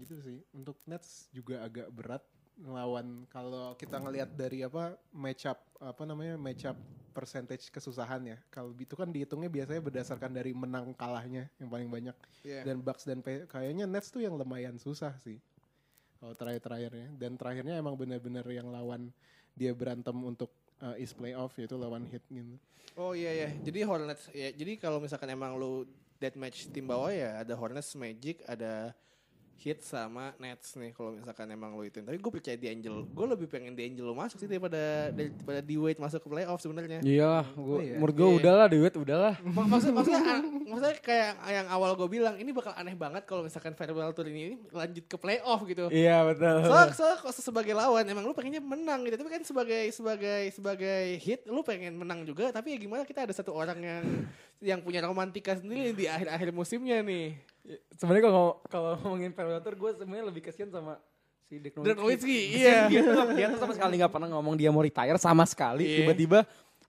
Gitu sih. Untuk Nets juga agak berat ngelawan kalau kita ngelihat dari apa match up apa namanya match up percentage kesusahan ya. Kalau itu kan dihitungnya biasanya berdasarkan dari menang kalahnya yang paling banyak. Iya. Dan Bucks dan P- kayaknya Nets tuh yang lumayan susah sih. Kalau terakhir-terakhirnya dan terakhirnya emang benar-benar yang lawan dia berantem untuk uh, East playoff yaitu lawan Heat gitu. Oh iya iya. Jadi Hornets ya. Jadi kalau misalkan emang lu deathmatch tim bawah ya ada Hornets, Magic, ada Heat sama Nets nih kalau misalkan emang lu itu. Tapi gue percaya di Angel. Gue lebih pengen di Angel masuk sih daripada daripada di Wade masuk ke playoff sebenarnya. Iya, gua, Oh, iya. menurut gue Iya. udahlah duit udahlah. Mak- maksud, maksudnya, maksudnya kayak yang awal gue bilang ini bakal aneh banget kalau misalkan farewell tour ini lanjut ke playoff gitu. Iya betul. Soalnya soalnya kalau sebagai lawan emang lu pengennya menang gitu. Tapi kan sebagai sebagai sebagai hit lu pengen menang juga. Tapi ya gimana kita ada satu orang yang yang punya romantika sendiri di akhir-akhir musimnya nih. Sebenarnya kalau kalau ngomongin Predator gue sebenarnya lebih kasihan sama si Dirk Dirk Nowitzki. Iya. Dia tuh, dia tuh sama sekali nggak pernah ngomong dia mau retire sama sekali. Iya. Tiba-tiba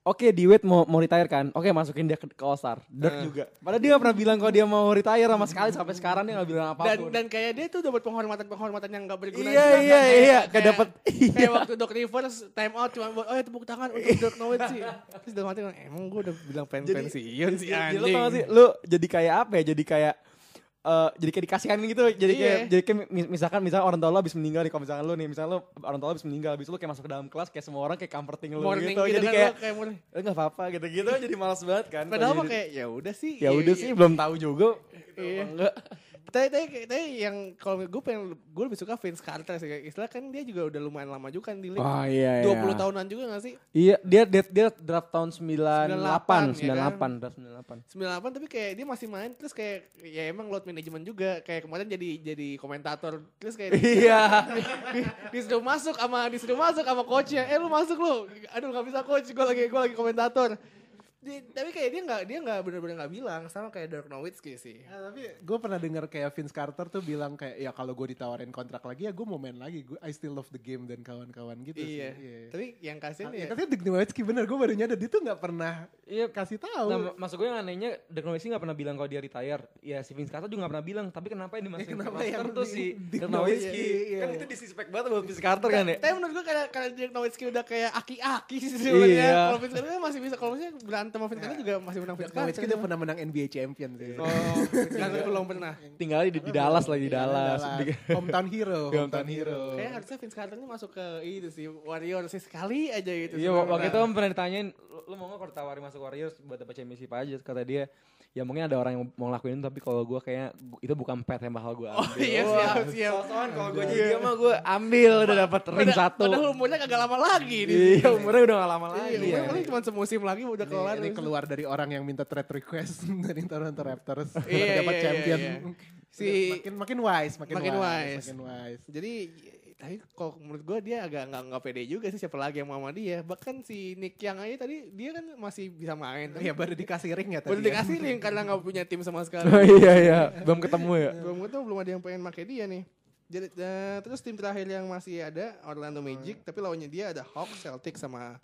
Oke, di Wade mau mau retire kan? Oke, masukin dia ke, ke All-Star. Dirk Eh. juga. Padahal dia gak pernah bilang kalau dia mau retire sama sekali sampai sekarang dia gak bilang Dan apa pun. dan kayak dia tuh dapat penghormatan-penghormatan yang gak berguna. Iya, juga, iya, kan? iya. Kayak dapet- kayak waktu Doc Rivers time out cuma buat oh ya tepuk tangan untuk Dirk Nowitzki. Terus dalam hati emang gue udah bilang pensiun sih Jadi, lu tau gak anjing. sih, lu jadi kayak apa ya? Jadi kayak eh jadi kayak dikasihan gitu jadi Iya. kayak jadi kayak mis- misalkan misalkan orang tua lu habis meninggal nih kalau misalkan lu nih misalkan lu orang tua lu habis meninggal habis itu lu kayak masuk ke dalam kelas kayak semua orang kayak comforting Morning gitu, gitu, jadi kan, kayak kayak eh nggak apa-apa gitu-gitu jadi malas banget kan Padahal mah kayak ya udah sih. ya udah sih belum tahu juga Iya. enggak Tapi, tapi, tapi yang kalau gue pengen gue lebih suka Vince Carter sih. Kayak Istilah kan dia juga udah lumayan lama juga kan di league. oh iya 20 tahunan juga gak sih? iya dia dia, dia draft tahun 98 98, ya 98 draft 98 98 tapi kayak dia masih main terus kayak ya emang load management juga. Kayak kemarin jadi jadi komentator. Terus kayak iya. di- disuruh masuk sama disuruh masuk sama coachnya. Eh lu masuk lu. Aduh nggak bisa coach. Gue lagi gue lagi komentator Di- tapi kayak dia nggak dia nggak bener-bener nggak bilang sama kayak Dirk Nowitzki sih Ya, tapi gue pernah dengar kayak Vince Carter tuh bilang kayak ya kalau gue ditawarin kontrak lagi ya gue mau main lagi. Gue I still love the game dan kawan-kawan gitu iya. sih. Iya. tapi yang kasihan Ya, ya tapi Dirk Nowitzki bener gue baru nyadar dia tuh nggak pernah iya kasih tahu. Nah, mak- maksud gue yang anehnya Dirk Nowitzki gak pernah bilang kalau dia retire. Ya si Vince Carter juga gak pernah bilang. Tapi kenapa yang dimasukin kenapa ke roster yang tuh di- si Dirk Nowitzki? Nowitzki, iya. Kan itu disrespect banget buat Vince Carter kan ya. tapi menurut gue karena karena Dirk Nowitzki udah kayak aki-aki sih sebenarnya Iya. kalau Vince Carter masih bisa kalau misalnya sama Vince Carter juga masih menang Vince Carter dia pernah menang NBA champion sih. oh Carter belum pernah Tinggalnya di, di Dallas lagi di Iya, Dallas. Hometown hero, hometown hero. Kayak harusnya Vince Carter ini masuk ke itu sih Warriors sih sekali aja gitu. Iya waktu itu om pernah ditanyain lu, lu mau gak kalau ditawarin masuk Warriors buat dapat championship aja kata dia ya mungkin ada orang yang mau ngelakuin itu tapi kalau gue kayak itu bukan pet yang bakal gue ambil. Oh iya siap siap. Sosokan kalau gue jadi dia mah gue ambil udah dapat ring satu. Padahal umurnya kagak lama lagi nih. Iya umurnya udah gak lama lagi. Iya, umurnya paling cuma semusim lagi udah Ini, kelar. ini keluar dari orang yang minta trade request dari Toronto Raptors Iya, dapat iya, champion. iya, iya. Si- makin makin wise, makin, Makin wise, wise. makin wise. Jadi tapi kalau menurut gue dia agak nggak nggak pede juga sih siapa lagi yang mau sama dia. Bahkan si Nick yang aja tadi dia kan masih bisa main. Iya baru dikasih ring ya tadi. Baru ya. dikasih link karena nggak punya tim sama sekali. Oh, iya iya belum ketemu ya. belum ketemu belum ada yang pengen pakai dia nih. Jadi eh, terus tim terakhir yang masih ada Orlando Magic, tapi lawannya dia ada Hawks, Celtics sama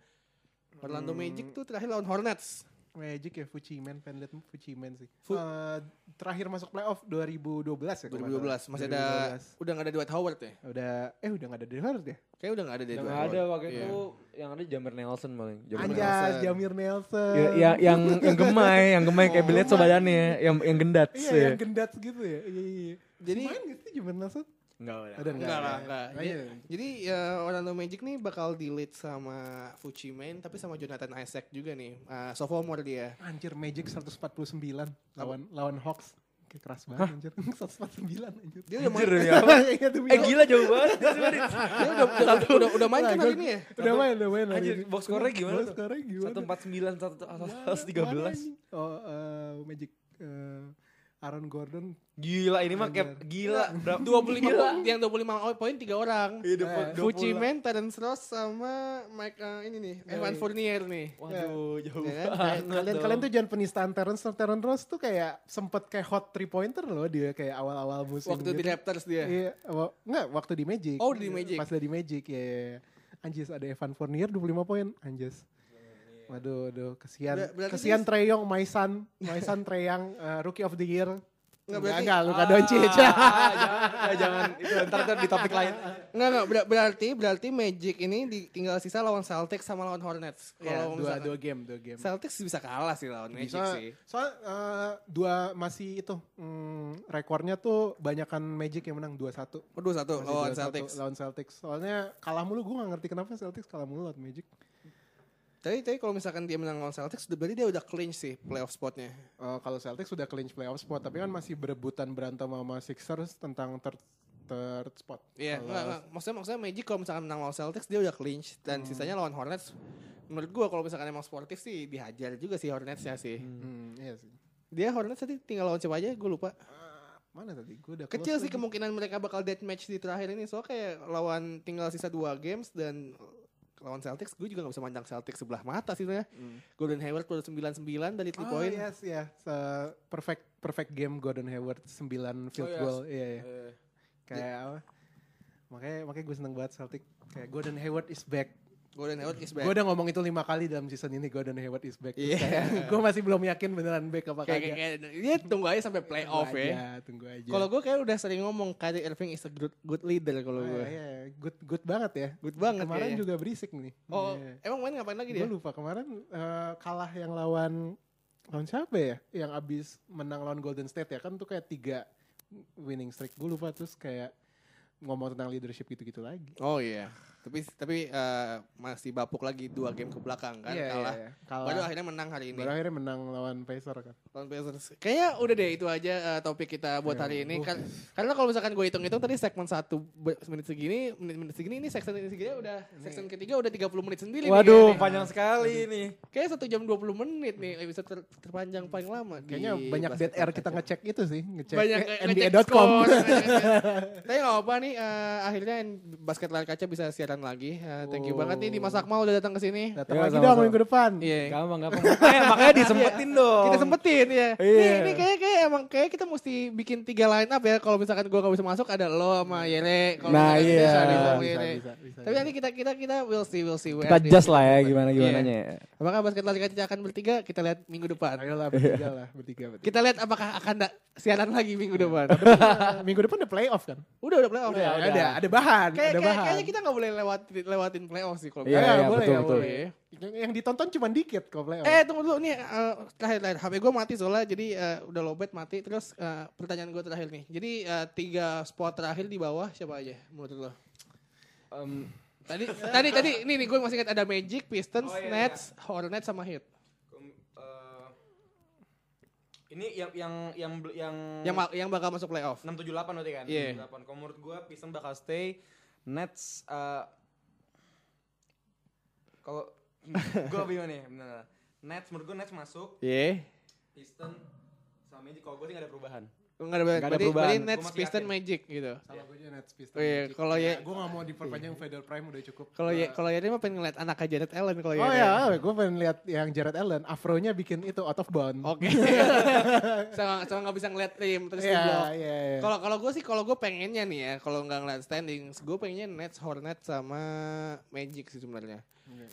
Orlando Magic tuh terakhir lawan Hornets. Magic ya Fuchiman, pengen liat Fuchiman sih. Fu- Eh, terakhir masuk playoff 2012 ya. kalau nggak 2012 salah. masih ada 2012. udah nggak ada Dwight Howard ya? Udah eh udah gak ada Denver ya? Kayak udah nggak ada Dwight ada Howard. waktu Iya. itu yang ada Jamir Nelson paling. Jamir Anjas. Nelson. Jamir Nelson. Ya, ya, yang yang gemai, yang gemai kayak Oh, Bledsoe gemai. badannya, yang yang gendat. Iya, ya. yang gendat gitu ya. Iya, iya. iya. Jadi- main gak sih Jamir Nelson? Enggak ada. Ada Enggak lah, enggak. Oh, iya. Jadi ya Orlando Magic nih bakal di lead sama Fuji Man tapi sama Jonathan Isaac juga nih. Uh, sophomore dia. Anjir Magic 149 lawan lawan Hawks. Kayak keras banget anjir. 149 anjir. Dia udah main, Anjir ya. Iya, Eh gila jauh banget. dia udah, udah, udah, udah main kan hari ini ya? Udah main, udah main. Anjir, box score-nya gimana Box score-nya gimana? Satu empat sembilan, satu Mana- satu tiga mana belas. anjing? Oh, eh, Magic. eh, Aaron Gordon. Gila ini mah kayak gila. Berapa- 25 Gila. poin, yang 25 poin tiga orang. Eh, Fuji Man, Terence Ross sama Mike eh, ini nih, Evan Fournier nih. Waduh, jauh Ya kan? banget. kalian dong. kalian tuh jangan penistaan Terrence Terrence Ross tuh kayak sempet kayak hot three pointer loh dia kayak awal-awal musim Waktu di gitu. Raptors dia. Iya, enggak waktu di Magic. Oh, di Magic. Pas di Magic ya. ya, ya. Anjis ada Evan Fournier 25 poin, anjis. Waduh, aduh, kesian. Ber- kesian dia- Trey Young, my son, my son Trey Young, uh, rookie of the year. Nggak, Enggak, berarti- enggak, Luka Ah, Doncic. jangan, eh, jangan itu ntar ntar di topik lain. Enggak enggak ber- berarti berarti Magic ini tinggal sisa lawan Celtics sama lawan Hornets. Iya, Kalau dua, misalkan dua game, dua game. Celtics bisa kalah sih lawan Magic Bisa, sih. soal uh, dua masih itu hmm, rekornya tuh banyakan Magic yang menang 2-1. Oh, 2-1 Masih lawan 2-1 Celtics. Lawan Celtics. Soalnya kalah mulu gue gak ngerti kenapa Celtics kalah mulu lawan Magic. Tapi tapi kalau misalkan dia menang lawan Celtics berarti dia udah clinch sih playoff spotnya. Eh, kalau Celtics sudah clinch playoff spot, tapi kan masih berebutan berantem sama Sixers tentang third, third spot. Iya, Kalau- enggak, enggak. Maksudnya, maksudnya Magic kalau misalkan menang lawan Celtics dia udah clinch dan sisanya lawan Hornets. Menurut gua kalau misalkan emang sportif sih dihajar juga sih Hornetsnya sih. Hmm, iya sih. Dia Hornets tadi tinggal lawan siapa aja gue lupa. Ah, mana tadi? Gue udah Kecil sih lagi. kemungkinan mereka bakal death match di terakhir ini. Soalnya kayak lawan tinggal sisa dua games dan lawan Celtics gue juga gak bisa mandang Celtics sebelah mata sih sebenarnya. Hmm. Golden Hayward baru 99 dari 3 Oh point. yes, ya. Se- perfect perfect game Gordon Hayward 9 field Oh, yes. goal. Iya, iya. Eh, Kayak apa? Makanya makanya gue seneng banget Celtic. Kayak Gordon Hayward is back. Golden Hayward is back. Gue udah ngomong itu lima kali dalam season ini Gordon Hayward is back. Iya. gue masih belum yakin beneran back apa kayak, kayak, kagak. kayak, dia tunggu aja sampai playoff Tunggu ya. aja, Tunggu aja. Kalau gue kayak udah sering ngomong Kyrie Irving is a good, good leader kalau Oh, gue. iya, iya. good good banget ya. Good banget Kemarin kayaknya. juga berisik nih. Oh, Iya. emang main ngapain lagi Gue dia? lupa kemarin eh, kalah yang lawan lawan siapa ya? Yang abis menang lawan Golden State ya kan tuh kayak tiga winning streak. Gue lupa terus kayak ngomong tentang leadership gitu-gitu lagi. Oh iya. Tapi tapi eh, masih bapuk lagi dua game ke belakang kan Iya, kalah. iya, iya. Kalah. Baru akhirnya menang hari ini. Baru akhirnya menang lawan Pacers kan. Lawan Pacers. Kayaknya udah deh itu aja eh, topik kita buat Iya, hari ini. uh. Kan, karena kalau misalkan gue hitung-hitung tadi segmen satu menit segini, menit-menit segini ini segmen segini udah segmen ketiga udah 30 menit sendiri. nih Waduh, kayaknya. panjang sekali nih. Kayak satu jam 20 menit nih episode ter- terpanjang paling lama. Kayaknya banyak dead air kita ngecek itu sih, ngecek banyak ngecek NBA.com. Tapi gak apa nih, eh, akhirnya basket layar kaca bisa siaran lagi. Eh, thank you Oh. banget nih Dimas Akmal udah datang ke sini. Datang Ya, lagi dong minggu depan. Iya. Gampang, gampang. Makanya, makanya disempetin dong. Kita sempetin ya. Iya. Nih, ini kayak kayak emang kayak kita mesti bikin tiga line up ya. Kalau misalkan gua gak bisa masuk ada lo sama Yere. Kalau Nah, iya. bisa, bisa, Bisa, sama bisa, Tapi nanti kita kita kita will see will see. Kita just lah ya gimana gimana Iya. nya. Apakah basket lari kaca akan bertiga? Kita lihat minggu depan. Ayolah bertiga lah, bertiga. bertiga. Kita lihat apakah akan da- siaran lagi minggu depan. minggu depan udah playoff kan? Udah udah playoff ya. Udah, ada, ada bahan, Kayak, ada kayak, bahan. kayaknya kita gak boleh lewat, lewatin playoff sih kalau Iya, Ya, iya, boleh, betul, ya, betul. boleh. Yang, yang ditonton cuma dikit kok playoff. Eh tunggu dulu nih eh, terakhir terakhir HP gue mati soalnya jadi eh, udah lowbat mati terus eh, pertanyaan gue terakhir nih jadi eh, tiga spot terakhir di bawah siapa aja menurut lo? Em, Tadi tadi tadi ini nih gue masih ingat ada Magic, Pistons, Oh, iya, Nets, Hornets sama Heat. Eh, ini yang yang yang yang Yang yang bakal masuk playoff. 678 berarti kan? Iya. 678. Kalau menurut gua Pistons bakal stay. Nets eh kalau gua bingung nih. Nets menurut gua Nets masuk, Iya. Pistons sama Magic kalau gua sih gak ada perubahan. Enggak ada, Nggak ada berarti, perubahan. berarti Nets, yakin. Magic gitu. Sama gue juga Nets Pistons. Oh iya, Magic. kalau ya- gue gak mau diperpanjang Federal Prime udah cukup. Kalau ya kalau ya dia mah pengen ngeliat anak Janet Allen kalau ya. Oh ya, gue pengen lihat yang Jared Allen, afronya bikin itu out of bound. Oke. sama sama nggak bisa ngeliat tim terus Iya, di blok. iya, iya. Kalau kalau gue sih kalau gue pengennya nih ya kalau nggak ngeliat standings gue pengennya Nets, Hornets sama Magic sih sebenarnya.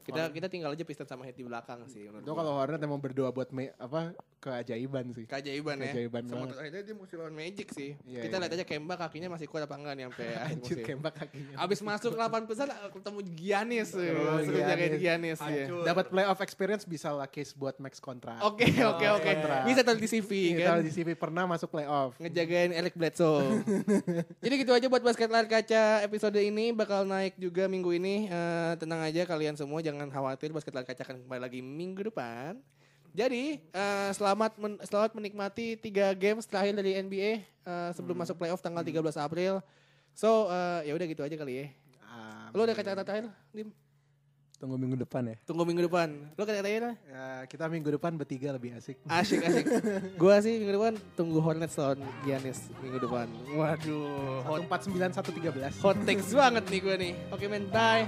Kita kita tinggal aja Pistons sama Heat di belakang sih. menurut Itu gua. kalau Hornet emang berdoa buat me- apa keajaiban sih. keajaiban ya. Keajaiban sama dia mesti lawan Magic sih. Iya, kita iya. lihat aja Kemba kakinya masih kuat apa enggak nih sampai akhir Anjir musim. kembak kakinya. Abis masuk 8 besar ketemu Giannis, Oh, suruh Giannis. jagain Giannis ya. Dapat playoff experience bisa lah case buat max kontrak. Oke oke oke. Bisa taruh di CV Kita kan. di CV pernah masuk playoff. ngejagain Eric Bledsoe. Jadi gitu aja buat basket layar kaca episode ini bakal naik juga minggu ini. Eh, tenang aja kalian semua jangan khawatir basket layar kaca akan kembali lagi minggu depan. Jadi eh, selamat men- selamat menikmati tiga games terakhir dari NBA eh, sebelum masuk playoff tanggal 13 April. So eh, ya udah gitu aja kali ya. Ah, Lo ada kata-kata terakhir? Dim? Tunggu minggu depan ya. Tunggu minggu depan. Lo kata-katanya Ya, kita minggu depan bertiga lebih asik. Asik asik. gua sih minggu depan tunggu Hornets lawan Giannis minggu depan. Waduh, hot, 149 113. hot takes banget nih gue nih. Oke men, bye.